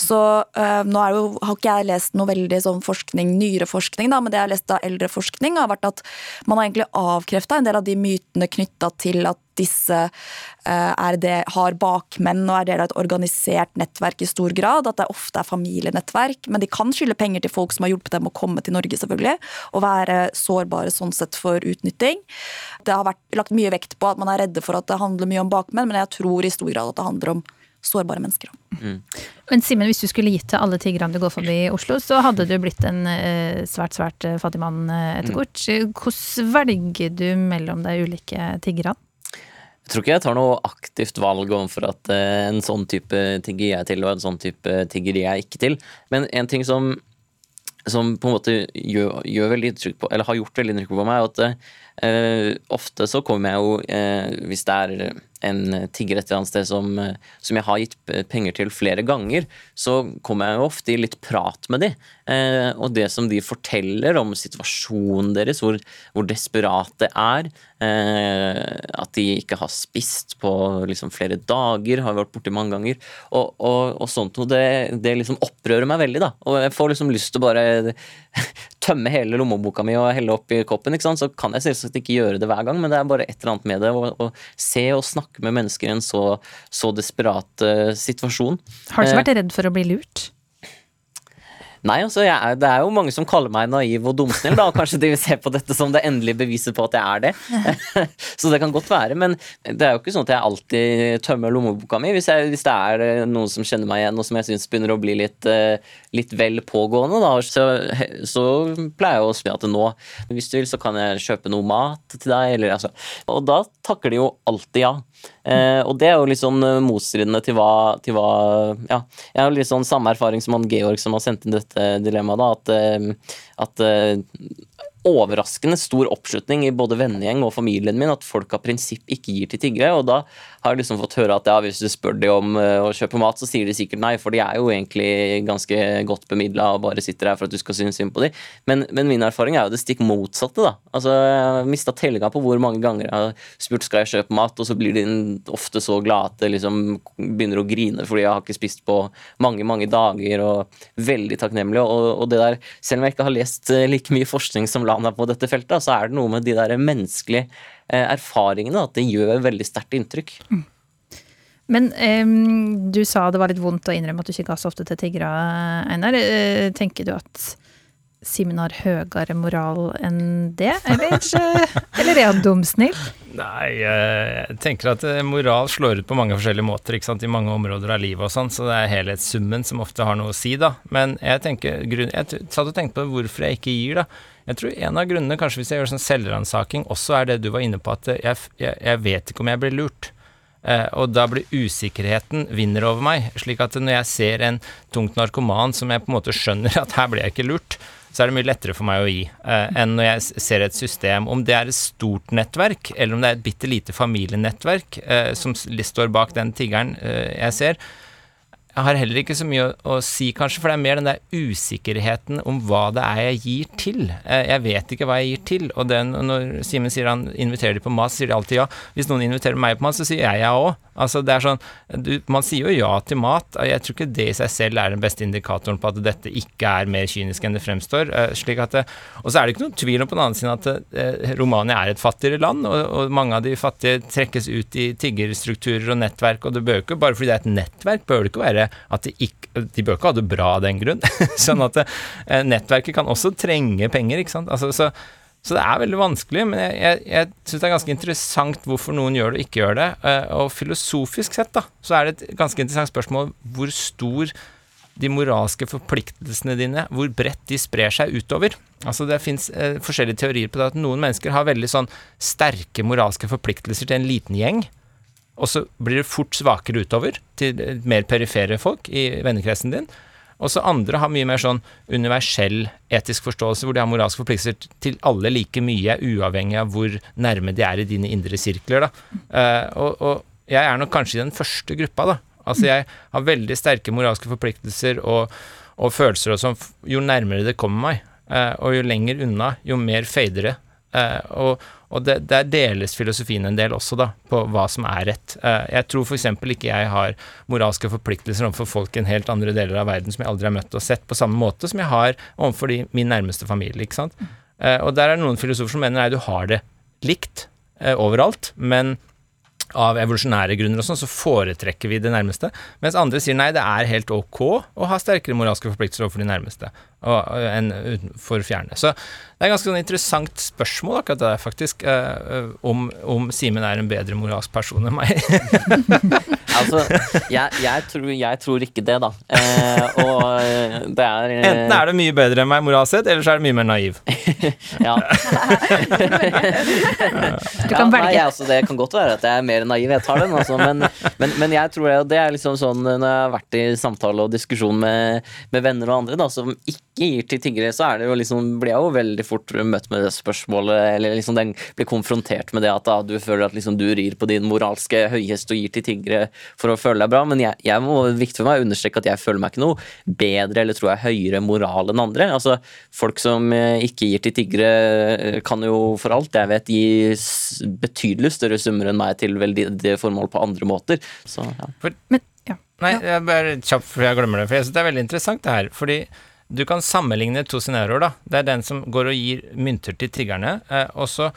Så øh, nå jo, har ikke jeg lest noe veldig sånn forskning, nyere forskning, da, men det jeg har lest av eldre forskning, har vært at man har egentlig avkrefta en del av de mytene knytta til at disse uh, det, har bakmenn og er del av et organisert nettverk i stor grad. At det ofte er familienettverk. Men de kan skylde penger til folk som har hjulpet dem å komme til Norge, selvfølgelig. Og være sårbare sånn sett for utnytting. Det har vært lagt mye vekt på at man er redde for at det handler mye om bakmenn, men jeg tror i stor grad at det handler om sårbare mennesker. Mm. Men Simen, hvis du skulle gitt til alle tiggerne du går forbi i Oslo, så hadde du blitt en eh, svært, svært eh, fattig mann eh, etter hvert. Mm. Hvordan velger du mellom de ulike tiggerne? Jeg tror ikke jeg tar noe aktivt valg overfor at en sånn type tigger jeg til, og en sånn type tigger jeg ikke til. Men en ting som, som på en måte gjør, gjør veldig inntrykk på, eller har gjort veldig inntrykk på meg, er at uh, ofte så kommer jeg jo, uh, hvis det er en tigger et eller annet sted som, som, jeg har gitt penger til flere ganger, så kommer jeg jo ofte i litt prat med de. Eh, og det som de forteller om situasjonen deres, hvor, hvor desperat det er, eh, at de ikke har spist på liksom flere dager, har vært borti mange ganger, og, og, og sånt noe, det, det, liksom opprører meg veldig, da. Og jeg får liksom lyst til å bare [laughs] tømme hele lommeboka mi og helle oppi koppen, ikke sant? så kan jeg selvsagt ikke gjøre det hver gang, men det er bare et eller annet med det å se og snakke snakke med mennesker i en så, så desperat uh, situasjon. Har du ikke vært eh, redd for å bli lurt? Nei, altså, er, det er jo mange som kaller meg naiv og dumsnill, da, og kanskje de vil se på dette som det endelige beviset på at jeg er det. [laughs] så det kan godt være, men det er jo ikke sånn at jeg alltid tømmer lommeboka mi. Hvis, jeg, hvis det er eh, noen som kjenner meg igjen, og som jeg syns begynner å bli litt, eh, litt vel pågående, da, så, så, pleier jeg å si at nå, hvis du vil, så kan jeg kjøpe noe mat til deg, eller altså Og da takker de jo alltid ja. Eh, og det er jo litt sånn eh, motstridende til hva, til hva, Ja, jeg har litt sånn samme erfaring som han Georg som har sendt inn dette dilemmaet, da. At, eh, at eh, overraskende stor oppslutning i både vennegjeng og familien min at folk av prinsipp ikke gir til tiggere. Og da har liksom fått høre at ja, hvis du spør de om uh, å kjøpe mat, så sier de sikkert nei, for de er jo egentlig ganske godt bemidla og bare sitter her for at du skal synes synd på dem. Men, men, min erfaring er jo det stikk motsatte, da. Altså, jeg har mista tellinga på hvor mange ganger jeg har spurt skal jeg kjøpe mat, og så blir de ofte så glade at de liksom begynner å grine fordi jeg har ikke spist på mange, mange dager, og veldig takknemlig. Og, og det der, selv om jeg ikke har lest eh, like mye forskning som Lana på dette feltet, så er det noe med de der menneskelige eh, erfaringene at det gjør veldig sterkt inntrykk. Mm. Men um, du sa det var litt vondt å innrømme at du ikke ga så ofte til tiggere, Einar. Eh, tenker du at Simen har høyere moral enn det, eller, [laughs] eller er han dumsnill? Nei, jeg tenker at moral slår ut på mange forskjellige måter ikke sant, i mange områder av livet og sånn, så det er helhetssummen som ofte har noe å si, da. Men jeg tenker, jeg satt og tenkte på hvorfor jeg ikke gir, da. Jeg tror en av grunnene, kanskje hvis jeg gjør sånn selvransaking, også er det du var inne på, at jeg, jeg, jeg vet ikke om jeg blir lurt. Eh, og da blir usikkerheten vinner over meg. Slik at når jeg ser en tungt narkoman som jeg på en måte skjønner at her blir jeg ikke lurt, så er det mye lettere for meg å gi eh, enn når jeg ser et system. Om det er et stort nettverk, eller om det er et bitte lite familienettverk eh, som står bak den tiggeren eh, jeg ser, jeg har heller ikke så mye å, å, si, kanskje, for det er mer den der usikkerheten om hva det er jeg gir til. Eh, jeg vet ikke hva jeg gir til, og den, når Simen sier han inviterer de på mat, sier de alltid ja. Hvis noen inviterer meg på mat, så sier jeg ja òg. Altså, det er sånn, du, Man sier jo ja til mat. Jeg tror ikke det i seg selv er den beste indikatoren på at dette ikke er mer kynisk enn det fremstår. Uh, slik at og så er det ikke noen tvil om på den annen side at Romania er et fattigere land, og, og, mange av de fattige trekkes ut i tiggerstrukturer og nettverk, og det bør ikke, bare fordi det er et nettverk, bør det ikke være at de ikke De bør ikke ha det bra av den grunn. [laughs] sånn at uh, nettverket kan også trenge penger, ikke sant. Altså, så så det er veldig vanskelig, men jeg, jeg, jeg syns det er ganske interessant hvorfor noen gjør det og ikke gjør det. Eh, og filosofisk sett, da, så er det et ganske interessant spørsmål hvor stor de moralske forpliktelsene dine, hvor bredt de sprer seg utover. Altså Det fins eh, forskjellige teorier på det at noen mennesker har veldig sånn sterke moralske forpliktelser til en liten gjeng, og så blir det fort svakere utover til mer perifere folk i vennekretsen din. Og så andre har mye mer sånn universell etisk forståelse, hvor de har moralske forpliktelser til alle like mye, uavhengig av hvor nærme de er i dine indre sirkler. Da. Uh, og, og, jeg er nok kanskje i den første gruppa, da. Altså jeg har veldig sterke moralske forpliktelser og, og følelser og sånn jo nærmere det kommer meg. Uh, og jo lenger unna, jo mer fader det. Uh, og, og det, der deles filosofien en del også, da, på hva som er rett. Uh, jeg tror f.eks. ikke jeg har moralske forpliktelser overfor folk i en helt andre deler av verden som jeg aldri har møtt og sett, på samme måte som jeg har overfor min nærmeste familie. ikke sant? Uh, og der er det noen filosofer som mener nei, du har det likt overalt, men av evolusjonære grunner og sånn, så foretrekker vi det nærmeste. Mens andre sier nei, det er helt ok å ha sterkere moralske forpliktelser overfor de nærmeste enn for fjerne. Så det er et ganske sånn interessant spørsmål akkurat det der, faktisk, om, om Simen er en bedre moralsk person enn meg. [laughs] altså, jeg, jeg, tror, jeg, tror, ikke det, da. Eh, og det er eh... Enten er det mye bedre enn meg moralsk sett, eller så er det mye mer naiv. [laughs] ja. [laughs] du kan velge. Ja, nei, altså, det kan godt være at jeg er mer naiv, jeg tar den, altså, men, men, men, jeg tror det, det er liksom sånn når jeg har vært i samtale og diskusjon med, med venner og andre da, som ikke gir til tiggere, så er det jo liksom, blir jeg jo veldig fort møtt med det spørsmålet, eller liksom den blir konfrontert med det at da, du føler at liksom du rir på din moralske høyhest og gir til tiggere for å føle deg bra, men jeg, jeg må viktig for meg å understreke at jeg føler meg ikke noe bedre eller tror jeg høyere moral enn andre. Altså, folk som eh, ikke gir til tiggere, eh, kan jo for alt jeg vet gi betydelig større summer enn meg til veldedige formål på andre måter. Så, ja. For, men, ja. Nei, jeg bare kjapt for jeg glemmer det, for jeg synes det er veldig interessant det her. fordi du kan sammenligne to scenarioer, da. Det er den som går og gir mynter til tiggerne, eh, og så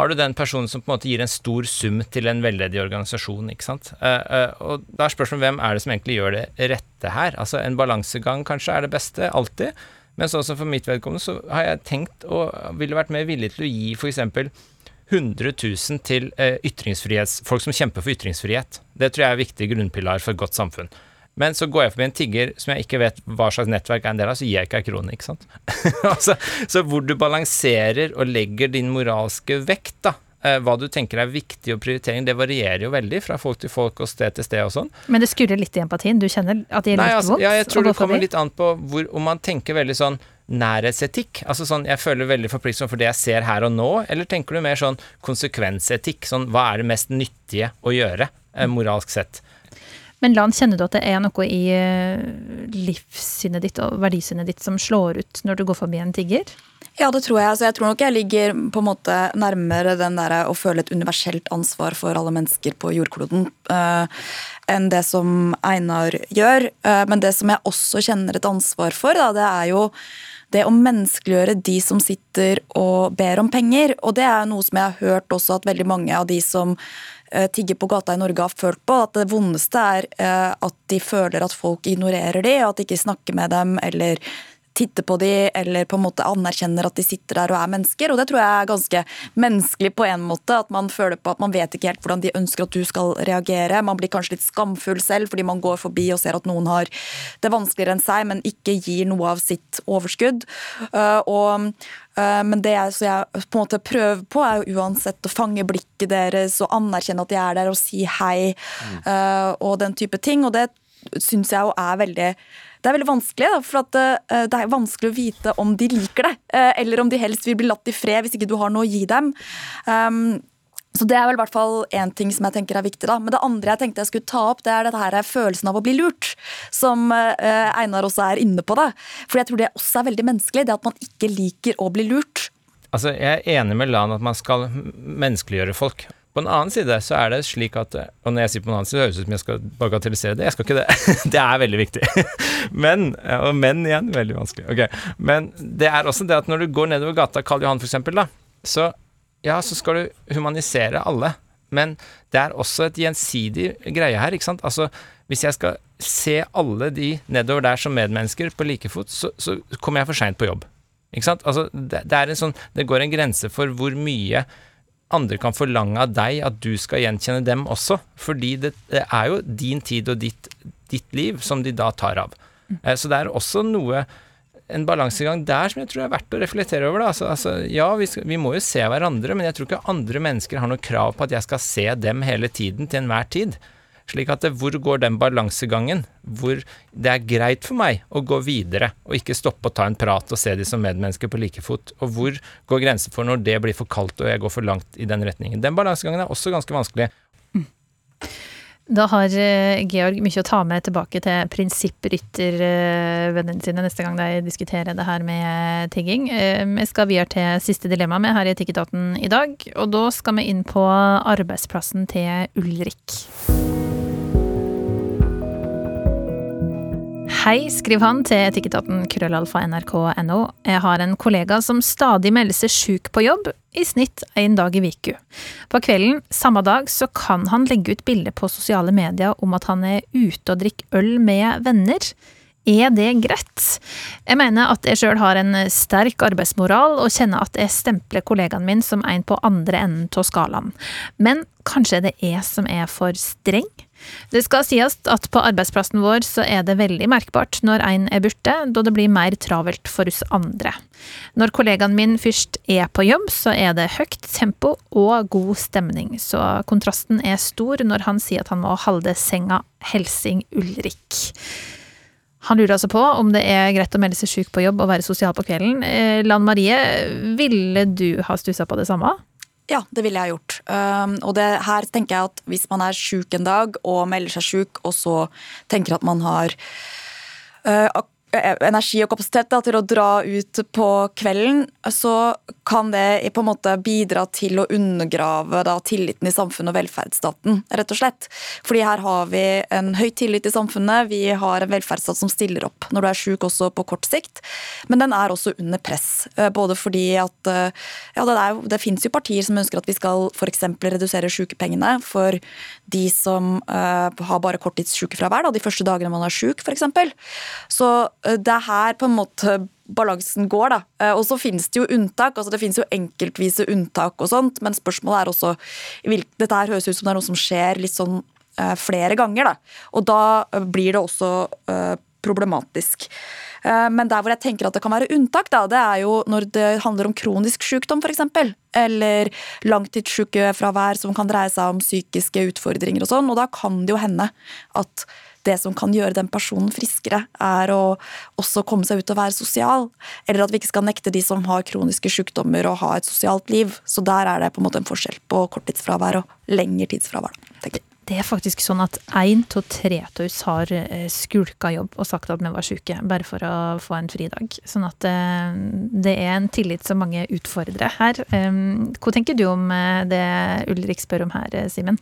har du den personen som på en måte gir en stor sum til en veldedig organisasjon. ikke sant? Uh, uh, og da er spørsmålet hvem er det som egentlig gjør det rette her? Altså En balansegang kanskje er det beste, alltid. Men sånn som for mitt vedkommende så har jeg tenkt og ville vært mer villig til å gi f.eks. 100 000 til uh, ytringsfrihets, folk som kjemper for ytringsfrihet. Det tror jeg er viktig grunnpilar for et godt samfunn. Men så går jeg forbi en tigger som jeg ikke vet hva slags nettverk er en del av, så gir jeg ikke ei krone, ikke sant. [laughs] altså, så hvor du balanserer og legger din moralske vekt, da, eh, hva du tenker er viktig og prioritering, det varierer jo veldig fra folk til folk og sted til sted og sånn. Men det skurrer litt i empatien? Du kjenner at det gjør litt altså, vondt? Ja, jeg tror det kommer litt an på hvor, om man tenker veldig sånn nærhetsetikk? Altså sånn, jeg føler veldig forpliktelsen for det jeg ser her og nå, eller tenker du mer sånn konsekvensetikk? Sånn, hva er det mest nyttige å gjøre, eh, moralsk sett? Men Lan, kjenner du at det er noe i eh, livssynet ditt og verdisynet ditt som slår ut når du går forbi en tigger? Ja, det tror jeg. Altså, jeg tror nok jeg ligger på en måte nærmere den der å føle et universelt ansvar for alle mennesker på jordkloden uh, enn det som Einar gjør. Uh, men det som jeg også kjenner et ansvar for, da, det er jo det å menneskeliggjøre de som sitter og ber om penger. Og det er noe som jeg har hørt også at veldig mange av de som Eh, tigger på gata i Norge har følt på. At det vondeste er eh, at de føler at folk ignorerer dem, og at de ikke snakker med dem eller titter på dem eller på en måte anerkjenner at de sitter der og er mennesker. Og det tror jeg er ganske menneskelig på en måte. At man føler på at man vet ikke helt hvordan de ønsker at du skal reagere. Man blir kanskje litt skamfull selv fordi man går forbi og ser at noen har det vanskeligere enn seg, men ikke gir noe av sitt overskudd. Uh, og men det jeg, jeg, på en måte prøver på, er jo uansett å fange blikket deres og anerkjenne at de er der og si hei mm. og den type ting. Og det syns jeg jo er veldig det er veldig vanskelig, da, for at, uh, det er vanskelig å vite om de liker det, eller om de helst vil bli latt i fred hvis ikke du har noe å gi dem. Så Det er vel hvert fall én ting som jeg tenker er viktig. da. Men det andre jeg tenkte jeg skulle ta opp, det er dette her følelsen av å bli lurt. Som uh, Einar også er inne på. da. For jeg tror det også er veldig menneskelig, det at man ikke liker å bli lurt. Altså, Jeg er enig med Lan at man skal menneskeliggjøre folk. På den annen side så er det slik at Og når jeg sier på den annen side, høres det ut som jeg skal bagatellisere det. Jeg skal ikke det. [laughs] Det er veldig viktig. [laughs] Men Og menn igjen, veldig vanskelig. Ok. Men det er også det at når du går nedover gata Karl Johan, eksempel, da, så ja, så skal du humanisere alle. Men det er også et gjensidig greie her, ikke sant. Altså, hvis jeg skal se alle de nedover der som medmennesker på like fot, så, så kommer jeg for seint på jobb. Ikke sant. Altså, det, det, er en sånn Det går en grense for hvor mye andre kan forlange av deg at du skal gjenkjenne dem også. Fordi det, det er jo din tid og ditt, ditt, liv som de da tar av. Eh, så det er også noe en balansegang der som jeg tror er verdt å reflektere over. Altså, altså, ja, vi, skal, vi, må jo se hverandre, men jeg tror ikke andre mennesker har noe krav på at jeg skal se dem hele tiden til enhver tid. Slik at det, hvor går den balansegangen? Hvor det er greit for meg å gå videre og ikke stoppe og ta en prat og se de som medmennesker på like fot? Og hvor går grensen for når det blir for kaldt og jeg går for langt i den retningen? Den balansegangen er også ganske vanskelig. Mm. Da har eh, Georg mye å ta med tilbake til prinsippryttervennene sine neste gang de diskuterer det her med tigging. Eh, vi skal videre til siste dilemma med her i Etikketaten i dag, og da skal vi inn på arbeidsplassen til Ulrik. Hei, skriver han til etikketaten krøllalfa nrk.no. Jeg har en kollega som stadig melder seg sjuk på jobb, i snitt en dag i viku. På kvelden samme dag så kan han legge ut bilder på sosiale medier om at han er ute og drikker øl med venner. Er det greit? Jeg mener at jeg sjøl har en sterk arbeidsmoral, og kjenner at jeg stempler kollegaen min som en på andre enden av skalaen. Men kanskje det er jeg som er for streng? Det skal sies at på arbeidsplassen vår så er det veldig merkbart når en er borte, da det blir mer travelt for oss andre. Når kollegaen min først er på jobb, så er det høyt tempo og god stemning, så kontrasten er stor når han sier at han må holde senga Helsing Ulrik. Han lurer altså på om det er greit å melde seg syk på jobb og være sosial på kvelden. Eh, Lan Marie, ville du ha stussa på det samme? Ja, det ville jeg gjort. Um, og det, her tenker jeg at hvis man er sjuk en dag og melder seg sjuk, og så tenker at man har uh, energi og kapasitet da, til å dra ut på kvelden, så kan det på en måte bidra til å undergrave da, tilliten i samfunnet og velferdsstaten, rett og slett. Fordi her har vi en høy tillit i samfunnet, vi har en velferdsstat som stiller opp når du er sjuk også på kort sikt, men den er også under press. Eh, både fordi at eh, ja, det, er, det finnes jo partier som ønsker at vi skal f.eks. redusere sykepengene for de som uh, har bare korttidssykefravær, de første dagene man er sjuk, f.eks. Så det er her på en måte balansen går. da. Eh, og så finnes det jo unntak. altså Det finnes jo enkeltvise unntak og sånt, men spørsmålet er også Dette her høres ut som det er noe som skjer litt sånn uh, flere ganger, da. Og da blir det også problematisk. Men der hvor jeg tenker at det kan være unntak, da, det er jo når det handler om kronisk sykdom, f.eks. Eller langtidssykefravær som kan dreie seg om psykiske utfordringer og sånn. Og da kan det jo hende at det som kan gjøre den personen friskere, er å også komme seg ut og være sosial. Eller at vi ikke skal nekte de som har kroniske sykdommer å ha et sosialt liv. Så der er det på en måte en forskjell på korttidsfravær og lengre tidsfravær. Det er faktisk sånn at én av tre av oss har eh, skulka jobb og sagt at vi var syke, bare for å få en fridag. Sånn at eh, det er en tillit som mange utfordrer her. Hva tenker du om eh, det Ulrik spør om her, Simen?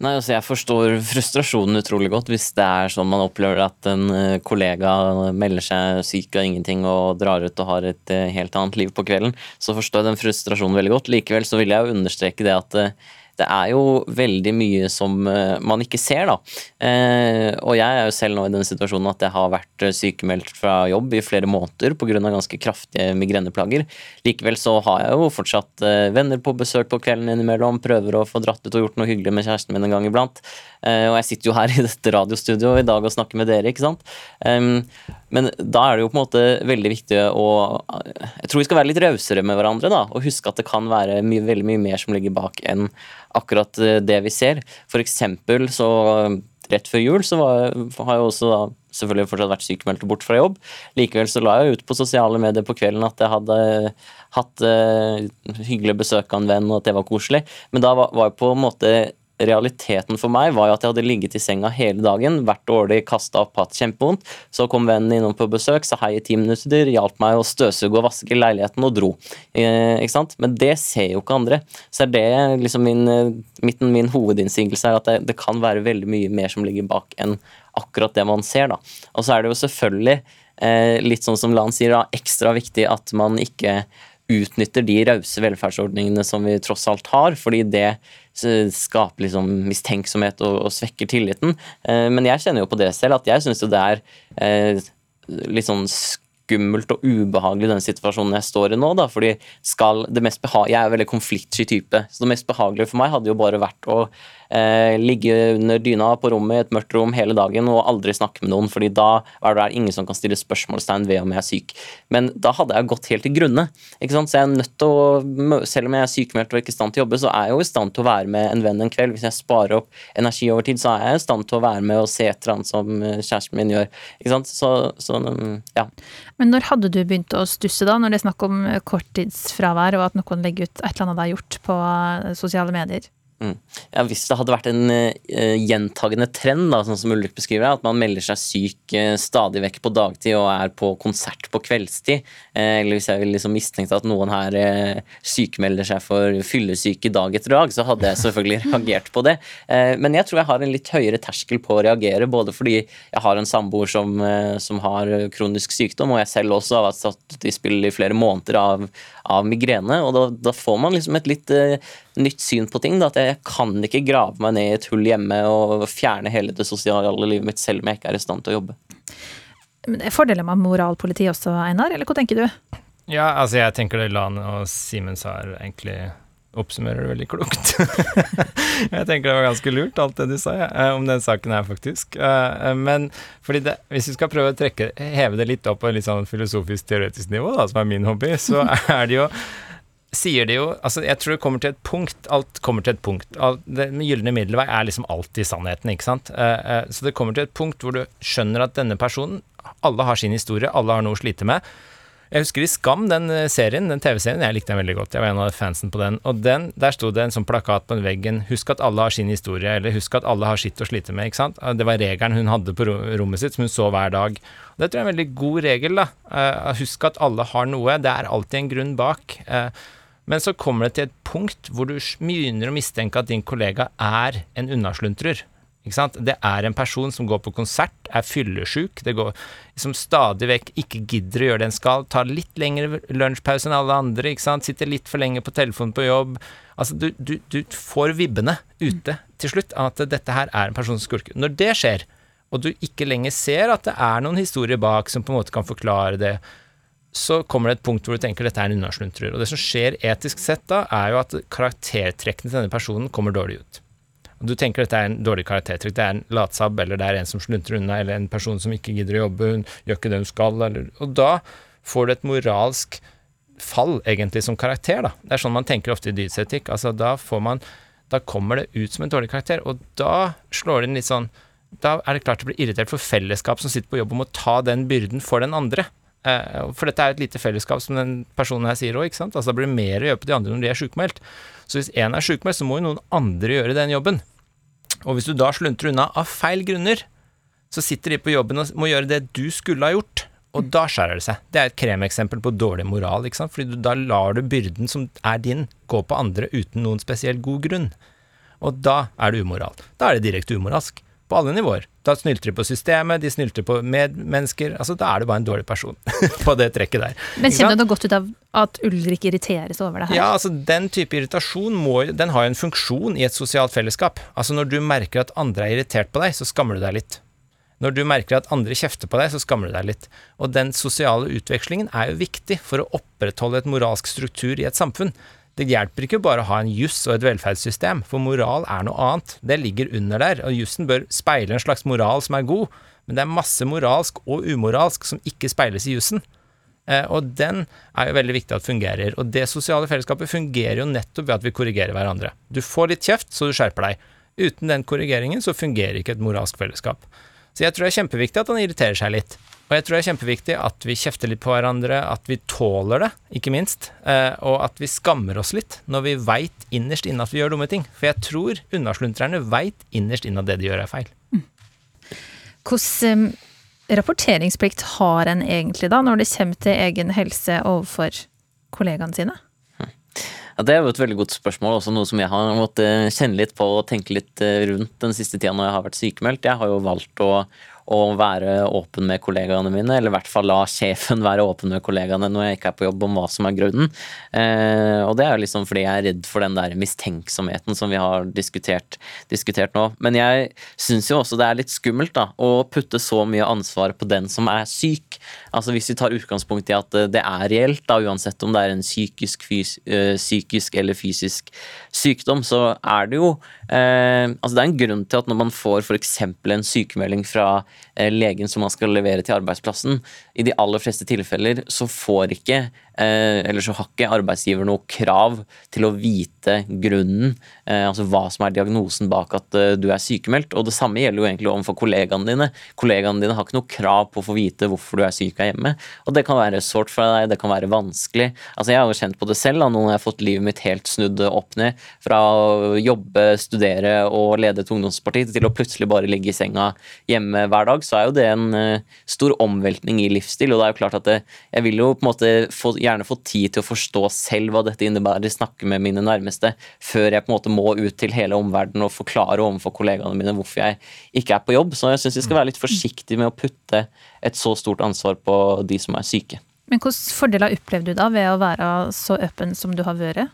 Nei, altså Jeg forstår frustrasjonen utrolig godt hvis det er sånn man opplever at en eh, kollega melder seg syk av ingenting og drar ut og har et eh, helt annet liv på kvelden. Så forstår jeg den frustrasjonen veldig godt. Likevel så vil jeg jo understreke det at eh, det er jo veldig mye som eh, man ikke ser, da. Eh, og jeg er jo selv nå i den situasjonen at jeg har vært eh, sykemeldt fra jobb i flere måneder pga. ganske kraftige migreneplager. Likevel så har jeg jo fortsatt venner på besøk på kvelden innimellom, prøver å få dratt ut og gjort noe hyggelig med kjæresten min en gang iblant. Og jeg sitter jo her i dette radiostudioet i dag og snakker med dere, ikke sant. Men da er det jo på en måte veldig viktig å Jeg tror vi skal være litt rausere med hverandre, da, og huske at det kan være mye, veldig mye mer som ligger bak enn akkurat eh, det vi ser. For eksempel så rett før jul så var, har jeg også da selvfølgelig fortsatt vært sykemeldt og bort fra jobb. Likevel så la jeg ut på sosiale medier på kvelden at jeg hadde hatt uh, hyggelig besøk av en venn, og at det var koselig. Men da var, var jeg på en måte realiteten for meg var jo at jeg hadde ligget i senga hele dagen, vært dårlig, kasta opp, hatt kjempevondt. Så kom vennen innom på besøk, sa hei i ti minutter, hjalp meg å støvsuge og vaske leiligheten og dro. Eh, ikke sant? Men det ser jo ikke andre. Så er det liksom min, eh, min, min hovedinnsigelse er at det, det, kan være veldig mye mer som ligger bak enn akkurat det man ser. da. Og så er det jo selvfølgelig eh, litt sånn som Lan sier, da, ekstra viktig at man ikke utnytter de rause velferdsordningene som vi tross alt har, fordi det skaper liksom mistenksomhet og, og svekker tilliten. Eh, men jeg kjenner jo på det selv, at jeg syns det er eh, litt sånn skummelt og ubehagelig den situasjonen jeg står i nå. da, fordi skal det mest Jeg er veldig konfliktsky type, så det mest behagelige for meg hadde jo bare vært å eh, ligge under dyna på rommet i et mørkt rom hele dagen og aldri snakke med noen, fordi da er det ingen som kan stille spørsmålstegn ved om jeg er syk. Men da hadde jeg gått helt til grunne. ikke sant? Så jeg er nødt til å, Selv om jeg er sykemeldt og ikke i stand til å jobbe, så er jeg jo i stand til å være med en venn en kveld. Hvis jeg sparer opp energi over tid, så er jeg i stand til å være med og se et eller annet som eh, kjæresten min gjør. ikke sant? Så, så ja. Men når hadde du begynt å stusse, da, når det er snakk om korttidsfravær, og at noen legger ut et eller annet de har gjort på eh, sosiale medier? Mm. Ja, Hvis det hadde vært en uh, gjentagende trend, da, sånn som Ulrik beskriver at man melder seg syk uh, stadig vekk på dagtid og er på konsert på kveldstid, uh, eller hvis jeg liksom mistenkte at noen her sykemelder seg for fyllesyke dag etter dag, så hadde jeg selvfølgelig [laughs] reagert på det. men jeg tror jeg har en litt høyere terskel på å reagere, både fordi jeg har en samboer som, som har kronisk sykdom, og jeg selv også har vært satt i spill i flere måneder av, av migrene, og da, da, får man liksom et litt nytt syn på ting. Da, at jeg kan ikke grave meg ned i et hull hjemme og fjerne hele det sosiale livet mitt selv om jeg ikke er i stand til å jobbe. Men det er fordeler med moralpoliti også, Einar, eller hva tenker du? Ja, altså jeg tenker det Lan og Simen sa er egentlig oppsummerer det veldig klokt. [laughs] jeg tenker det var ganske lurt, alt det du sa ja, eh, om den saken her, faktisk. Eh, men fordi det, hvis vi skal prøve å trekke, heve det litt opp på et litt sånn filosofisk, teoretisk nivå, da, som er min hobby, så [laughs] er det jo sier det jo altså Jeg tror det kommer til et punkt. Alt kommer til et punkt. Det gylne middelvei er liksom alltid sannheten, ikke sant. Så det kommer til et punkt hvor du skjønner at denne personen Alle har sin historie, alle har noe å slite med. Jeg husker i Skam, den eh, serien, den TV-serien, jeg likte den veldig godt. Jeg var en av fansen på den. Og den, der sto det en sånn plakat på veggen 'Husk at alle har sin historie', eller 'Husk at alle har sitt å slite med'. ikke sant? Det var regelen hun hadde på rommet sitt, som hun så hver dag. Det tror jeg er en veldig god regel. da. Eh, husk at alle har noe. Det er alltid en grunn bak. Eh, men så kommer det til et punkt hvor du begynner å mistenke at din kollega er en unnasluntrer. Det er en person som går på konsert, er fyllesjuk, som stadig vekk ikke gidder å gjøre det en skal, tar litt lengre lunsjpause enn alle andre, sitter litt for lenge på telefonen på jobb. Altså, du, du, du får vibbene ute til slutt av at dette her er en person som skurker. Når det skjer, og du ikke lenger ser at det er noen historier bak som på en måte kan forklare det, så kommer det et punkt hvor du tenker dette er en unnasluntrer. Og det som skjer etisk sett da, er jo at karaktertrekkene til denne personen kommer dårlig ut. Og du tenker dette er en dårlig karaktertrykk, det er en latsabb, eller det er en som sluntrer unna, eller en person som ikke gidder å jobbe, hun gjør ikke det hun skal, eller Og da får du et moralsk fall, egentlig, som karakter, da. Det er sånn man tenker ofte i dydsetikk. Altså, da får man Da kommer det ut som en dårlig karakter, og da slår det inn litt sånn da er det klart det blir irritert for fellesskap som sitter på jobb og må ta den byrden for den andre. Eh, for dette er et lite fellesskap, som den personen her sier òg. Altså, det blir mer å gjøre på de andre når de er sjukmeldt. Så hvis én er sjukmeldt, så må jo noen andre gjøre den jobben. Og hvis du da sluntrer unna av feil grunner, så sitter de på jobben og må gjøre det du skulle ha gjort. Og da skjærer det seg. Det er et kremeksempel på dårlig moral. ikke sant? Fordi du, da lar du byrden som er din, gå på andre uten noen spesiell god grunn. Og da er det umoral. Da er det direkte umoralsk på alle nivåer. Da snylter de på systemet, de snylter på medmennesker. altså Da er du bare en dårlig person [laughs] på det trekket der. Men kjenner du noe godt ut av at Ulrik irriteres over det her? Ja, altså Den type irritasjon må, den har jo en funksjon i et sosialt fellesskap. Altså Når du merker at andre er irritert på deg, så skammer du deg litt. Når du merker at andre kjefter på deg, så skammer du deg litt. Og den sosiale utvekslingen er jo viktig for å opprettholde et moralsk struktur i et samfunn. Det hjelper ikke bare å ha en juss og et velferdssystem, for moral er noe annet. Det ligger under der, og jussen bør speile en slags moral som er god, men det er masse moralsk og umoralsk som ikke speiles i jussen. Eh, og den er jo veldig viktig at fungerer. Og det sosiale fellesskapet fungerer jo nettopp ved at vi korrigerer hverandre. Du får litt kjeft, så du skjerper deg. Uten den korrigeringen så fungerer ikke et moralsk fellesskap. Så jeg tror det er kjempeviktig at han irriterer seg litt. Og jeg tror det er kjempeviktig at vi kjefter litt på hverandre, at vi tåler det, ikke minst. Eh, og at vi skammer oss litt når vi veit innerst inne at vi gjør dumme ting. For jeg tror unnasluntrerne veit innerst inne at det de gjør, er feil. Mm. Hvordan um, rapporteringsplikt har en egentlig da, når det kommer til egen helse overfor kollegaene sine? Ja, Det er jo et veldig godt spørsmål, også noe som jeg har måttet kjenne litt på og tenke litt eh, rundt den siste tida når jeg har vært sykemeldt. Jeg har jo valgt å å være åpen med kollegaene mine, eller i hvert fall la sjefen være åpen med kollegaene når jeg ikke er på jobb, om hva som er grunnen. Eh, og det er jo liksom fordi jeg er redd for den der mistenksomheten som vi har diskutert, diskutert nå. Men jeg syns jo også det er litt skummelt da, å putte så mye ansvar på den som er syk. Altså Hvis vi tar utgangspunkt i at det er reelt, da, uansett om det er en psykisk, fys eh, psykisk eller fysisk sykdom, så er det jo eh, altså Det er en grunn til at når man får f.eks. en sykemelding fra Eh, legen som man skal levere til arbeidsplassen. I de aller fleste tilfeller så får ikke Eh, eller så har ikke arbeidsgiver noe krav til å vite grunnen, eh, altså hva som er diagnosen bak at eh, du er sykemeldt. Og det samme gjelder jo egentlig overfor kollegaene dine. Kollegaene dine har ikke noe krav på å få vite hvorfor du er syk av hjemme. Og det kan være sårt for deg, det kan være vanskelig. Altså Jeg har jo kjent på det selv, nå når jeg har fått livet mitt helt snudd opp ned. Fra å jobbe, studere og lede et ungdomsparti til å plutselig bare ligge i senga hjemme hver dag, så er jo det en stor omveltning i livsstil. Og det er jo klart at det, jeg vil jo på en måte få gjerne få tid til å forstå selv hva dette innebærer, snakke med mine nærmeste, før jeg på en måte må ut til hele omverdenen og forklare overfor kollegaene mine hvorfor jeg ikke er på jobb. Så jeg syns vi skal være litt forsiktige med å putte et så stort ansvar på de som er syke. Men hvilke fordeler opplevde du da ved å være så åpen som du har vært?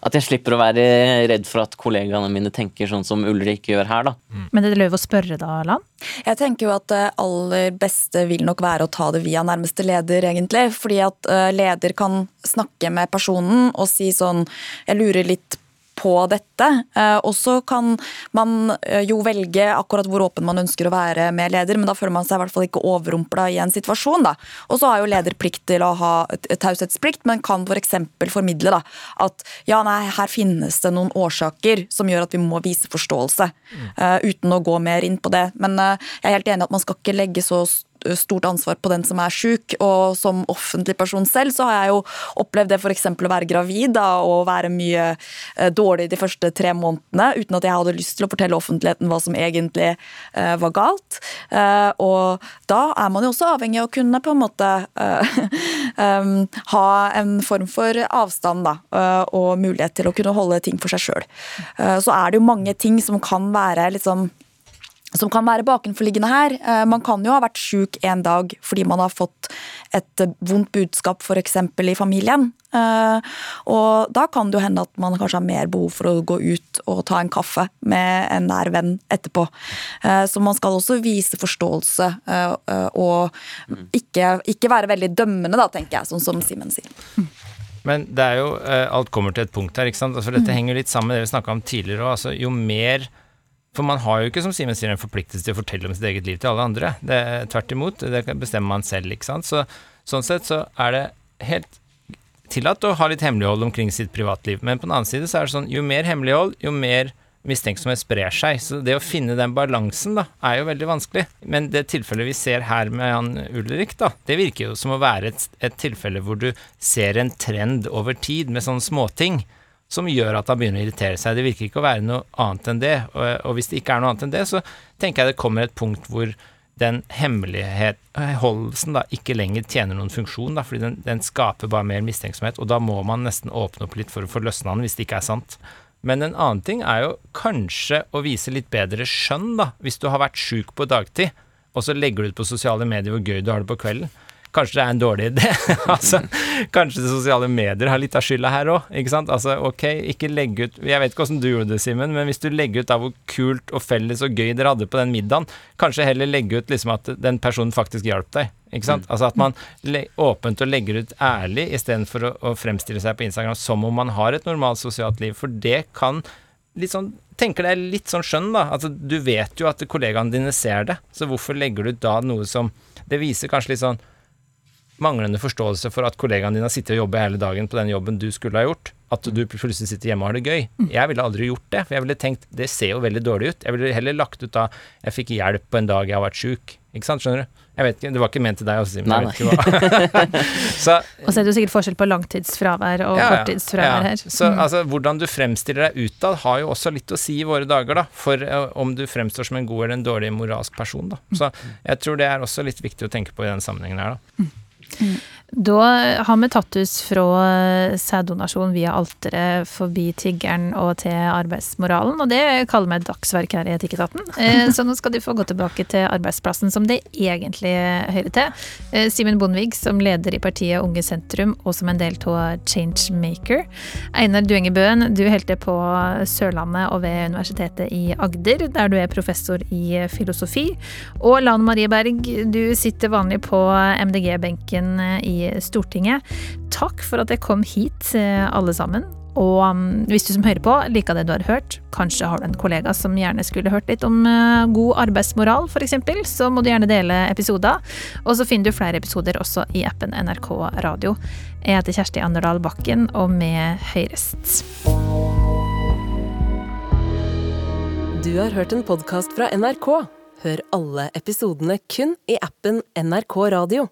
At jeg slipper å være redd for at kollegaene mine tenker sånn som Ulrik gjør her, da. Mm. Men det er lov å spørre da, Lan? Jeg tenker jo at det aller beste vil nok være å ta det via nærmeste leder, egentlig. Fordi at eh, leder kan snakke med personen og si sånn Jeg lurer litt på dette. Eh, og så kan man eh, jo velge akkurat hvor åpen man ønsker å være med leder, men da føler man seg i hvert fall ikke overrumpla i en situasjon. da. Og så har jo leder plikt til å ha taushetsplikt, men kan f.eks. For formidle da, at ja, nei, her finnes det noen årsaker som gjør at vi må vise forståelse, mm. uh, uten å gå mer inn på det. Men jeg er helt enig at man skal ikke legge så stort ansvar på den som er sjuk. Og som offentlig person selv så har jeg jo opplevd det f.eks. å være gravid da, og være mye eh, dårlig de første tre månedene uten at jeg hadde lyst til å fortelle offentligheten hva som egentlig uh, var galt. Uh, og da er man jo også avhengig av å kunne på en måte [laughs] um, ha en form for avstand da, og mulighet til å kunne holde ting for seg sjøl. Så er det jo mange ting som kan være liksom som kan være bakenforliggende her. Eh, man kan jo ha vært sjuk en dag fordi man har fått et vondt budskap f.eks. i familien. Eh, og da kan det jo hende at man kanskje har mer behov for å gå ut og ta en kaffe med en nær venn etterpå. Eh, så man skal også vise forståelse og ikke, ikke være veldig dømmende, da, tenker jeg, sånn som Simen sier. Men det er jo Alt kommer til et punkt her, ikke sant. Altså, dette mm. henger litt sammen med det vi snakka om tidligere òg. Altså, jo mer for man har jo ikke, som Simen sier, en forpliktelse til å fortelle om sitt eget liv til alle andre. Det er Tvert imot, det bestemmer man selv, ikke sant. Så, sånn sett så er det helt tillatt å ha litt hemmelighold omkring sitt privatliv. Men på den annen side så er det sånn, jo mer hemmelighold, jo mer mistenksomhet sprer seg. Så det å finne den balansen, da, er jo veldig vanskelig. Men det tilfellet vi ser her med han Ulrik, da, det virker jo som å være et, et tilfelle hvor du ser en trend over tid med sånne småting som gjør at han begynner å irritere seg. Det virker ikke å være noe annet enn det. Og, og hvis det ikke er noe annet enn det, så tenker jeg det kommer et punkt hvor den hemmeligholdelsen da ikke lenger tjener noen funksjon, da, fordi den, den, skaper bare mer mistenksomhet, og da må man nesten åpne opp litt for å få løsna den hvis det ikke er sant. Men en annen ting er jo kanskje å vise litt bedre skjønn, da, hvis du har vært sjuk på dagtid, og så legger du ut på sosiale medier hvor gøy du har det på kvelden. Kanskje det er en dårlig idé. [laughs] altså, kanskje sosiale medier har litt av skylda her òg. Ikke sant? Altså, ok, ikke legge ut Jeg vet ikke åssen du gjorde det, Simen, men hvis du legger ut av hvor kult og felles og gøy dere hadde på den middagen, kanskje heller legge ut liksom at den personen faktisk hjalp deg. Ikke sant? Altså at man åpent og legger ut ærlig istedenfor å, å fremstille seg på Instagram som om man har et normalt sosialt liv, for det kan litt sånn tenker det er litt sånn skjønn, da. Altså, du vet jo at kollegaene dine ser det, så hvorfor legger du ut da noe som Det viser kanskje litt sånn manglende forståelse for at kollegaen din har sittet og jobbet hele dagen på den jobben du skulle ha gjort, at du plutselig sitter hjemme og har det gøy. Mm. Jeg ville aldri gjort det, for jeg ville tenkt det ser jo veldig dårlig ut. Jeg ville heller lagt ut da jeg fikk hjelp på en dag jeg har vært sjuk. Ikke sant, skjønner du? Jeg vet ikke, Det var ikke ment til deg også, Simen. [laughs] [laughs] Så, og så er det jo sikkert forskjell på langtidsfravær og ja, korttidsfravær ja. her. Så mm. altså, hvordan du fremstiller deg utad, har jo også litt å si i våre dager, da. For uh, om du fremstår som en god eller en dårlig moralsk person, da. Så jeg tror det er også litt viktig å tenke på i den sammenhengen her, da. Mm. Mm. Da har vi tatt oss fra sæddonasjon via alteret, forbi tiggeren og til arbeidsmoralen, og det kaller vi et dagsverk her i Etikketaten. [laughs] Eh, så nå skal du få gå tilbake til arbeidsplassen som det egentlig hører til. Eh, Simen Bondevik som leder i partiet Unge Sentrum og som en del av Changemaker. Einar Duengebøen, du holder på Sørlandet og ved Universitetet i Agder, der du er professor i filosofi. Og Lan Marie Berg, du sitter vanlig på MDG-benken i Stortinget. Takk for at jeg kom hit, eh, alle sammen. Og um, hvis du som hører på liker det du har hørt, kanskje har du en kollega som gjerne skulle hørt litt om uh, god arbeidsmoral f.eks., så må du gjerne dele episoder. Og så finner du flere episoder også i appen NRK Radio. Jeg heter Kjersti Anderdal Bakken, og med høyrest. Du har hørt en podkast fra NRK. Hør alle episodene kun i appen NRK Radio.